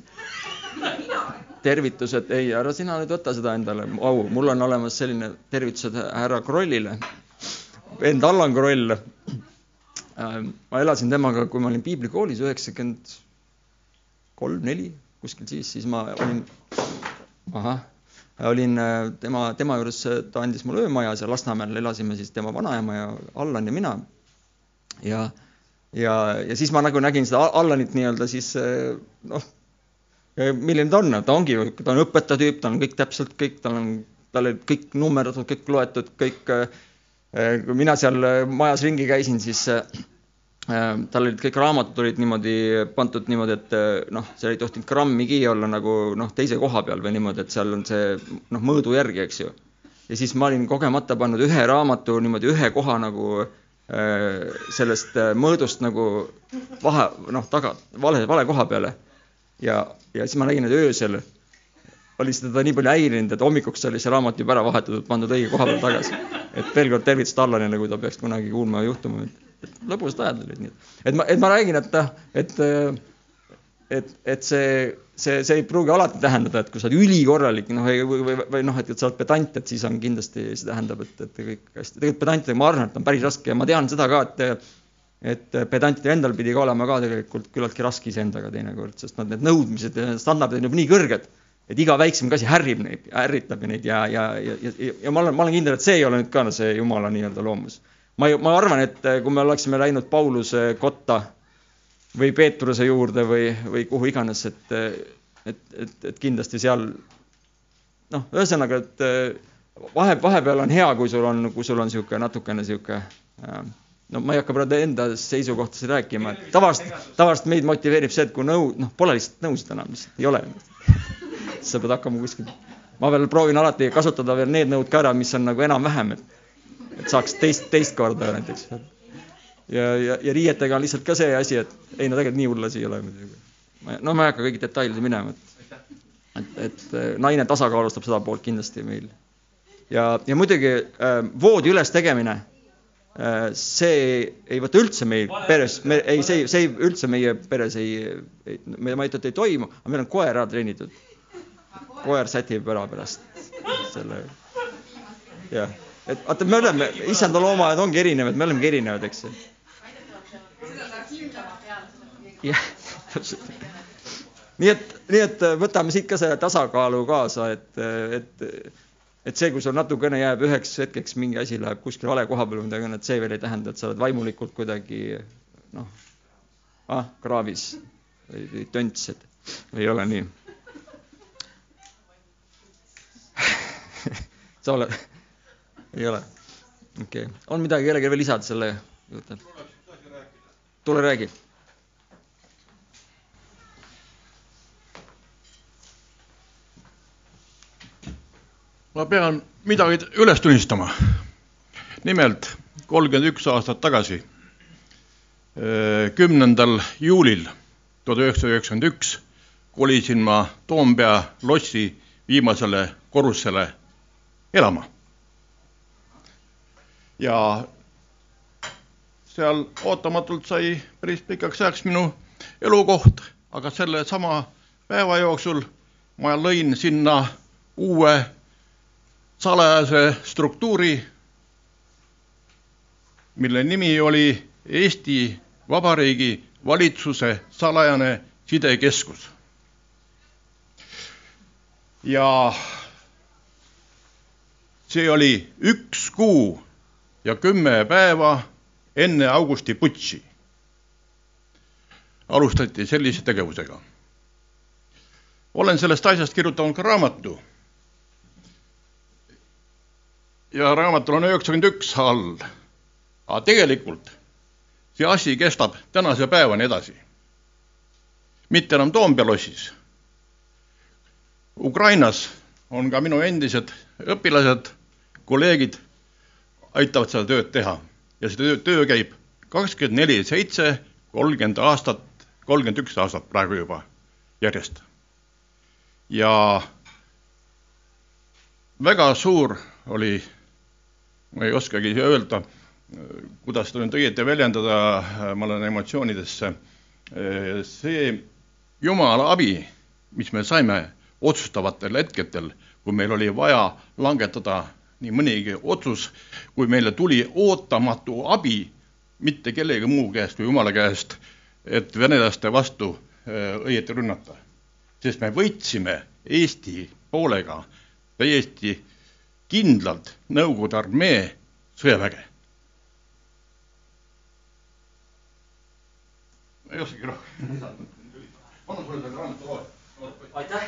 tervitused, ei, ära sina nüüd võta seda endale au, mul on olemas selline tervitused härra Krollile, vend Allan Kroll. Äh, ma elasin temaga, kui ma olin piiblikoolis üheksakümmend kolm, neli, kuskil siis, siis ma olin, ahah, olin äh, tema, tema juures, ta andis mulle öömaja seal Lasnamäel, elasime siis tema vanaema ja Allan ja mina. ja, ja, ja siis ma nagu nägin seda Allanit nii-öelda siis äh, noh milline ta on, ta ongi, ta on õpetaja tüüp, tal on kõik täpselt kõik, tal on, tal olid kõik nummerdatud, kõik loetud, kõik. Eh, kui mina seal majas ringi käisin, siis eh, tal olid kõik raamatud olid niimoodi pandud niimoodi, et eh, noh, seal ei tohtinud grammigi olla nagu noh, teise koha peal või niimoodi, et seal on see noh, mõõdu järgi, eks ju. ja siis ma olin kogemata pannud ühe raamatu niimoodi ühe koha nagu sellest mõõdust nagu vahe, noh, taga, vale, vale koha peale ja, ja siis ma nägin, et öösel oli seda nii palju häirinud, et hommikuks oli see raamat juba ära vahetatud, pandud õige koha peale tagasi. et veel kord tervitused Allanile, kui ta peaks kunagi kuulma juhtuma, et lõbusad ajad olid nii, et, et ma, et ma räägin, et, et, et, et see, see, see ei pruugi alati tähendada, et kui sa oled ülikorralik, noh, või, või, või noh, et, et sa oled pedant, et siis on kindlasti, see tähendab, et, et kõik hästi. tegelikult pedantidega ma arvan, et on päris raske ja ma tean seda ka, et et pedantidel endal pidi ka olema ka tegelikult küllaltki raske iseendaga teinekord, sest nad need nõudmised ja standardid on juba nii kõrged, et iga väiksem asi ärrib neid, ärritab neid ja, ja, ja, ja, ja ma olen, ma olen kindel, et see ei ole nüüd ka see jumala nii-öelda loomus. ma, ma arvan, et kui me oleksime läinud Pauluse kotta või Peetruse juurde või, või kuhu iganes, et, et, et, et kindlasti seal noh, ühesõnaga, et vahe, vahepeal on hea, kui sul on, kui sul on niisugune natukene niisugune äh, no ma ei hakka praegu enda seisukohtasid rääkima, et tavaliselt, tavaliselt meid motiveerib see, et kui nõu, noh, pole lihtsalt nõusid enam, lihtsalt ei ole. sa pead hakkama kuskil, ma veel proovin alati kasutada veel need nõud ka ära, mis on nagu enam-vähem, et, et saaks teist, teist korda näiteks. Ja, ja, ja riietega on lihtsalt ka see asi, et ei no tegelikult nii hull asi ei ole muidugi. no ma ei hakka kõigi detailide minema, et, et, et naine tasakaalustab seda poolt kindlasti meil. ja, ja muidugi äh, voodi üles tegemine Äh, see ei võta üldse meil peres, me ei, see, see üldse meie peres ei, ei, me, ma ei ütle, et ei toimu, aga meil on koer ära treenitud. koer sätib ära pärast selle. jah, et vaata, me oleme, issanda loomaaed ongi erinevad, me olemegi erinevad, eks ju. Jah, täpselt. nii et, nii et võtame siit ka selle tasakaalu kaasa, et, et et see, kui sul natukene jääb üheks hetkeks mingi asi läheb kuskile vale koha peale või midagi et see veel ei tähenda, et sa oled vaimulikult kuidagi noh, ah, kraavis või, või tönts, et ei ole nii sa oled, ei ole, okei okay., on midagi kellelgi veel lisada selle juurde? tule räägi ma pean midagi üles tunnistama. nimelt kolmkümmend üks aastat tagasi, kümnendal juulil tuhat üheksasada üheksakümmend üks kolisin ma Toompea lossi viimasele korrusele elama. ja seal ootamatult sai päris pikaks ajaks minu elukoht, aga selle sama päeva jooksul ma lõin sinna uue salajase struktuuri, mille nimi oli Eesti Vabariigi valitsuse salajane sidekeskus. ja see oli üks kuu ja kümme päeva enne augusti putši. alustati sellise tegevusega. olen sellest asjast kirjutanud ka raamatu. Ja raamatul on üheksakümmend üks all. aga tegelikult see asi kestab tänase päevani edasi. mitte enam Toompea lossis. Ukrainas on ka minu endised õpilased, kolleegid aitavad seda tööd teha ja see töö, töö käib kakskümmend neli seitse, kolmkümmend aastat, kolmkümmend üks aastat praegu juba järjest. ja väga suur oli, ma ei oskagi öelda, kuidas seda nüüd õieti väljendada, ma olen emotsioonidesse, see Jumala abi, mis me saime otsustavatel hetkedel, kui meil oli vaja langetada nii mõnigi otsus, kui meile tuli ootamatu abi mitte kellegi muu käest kui Jumala käest, et venelaste vastu äh, õieti rünnata. sest me võitsime Eesti poolega täiesti kindlalt Nõukogude armee sõjaväge. ma ei oskagi rohkem lisada. palun sulle selle raamatu loe. aitäh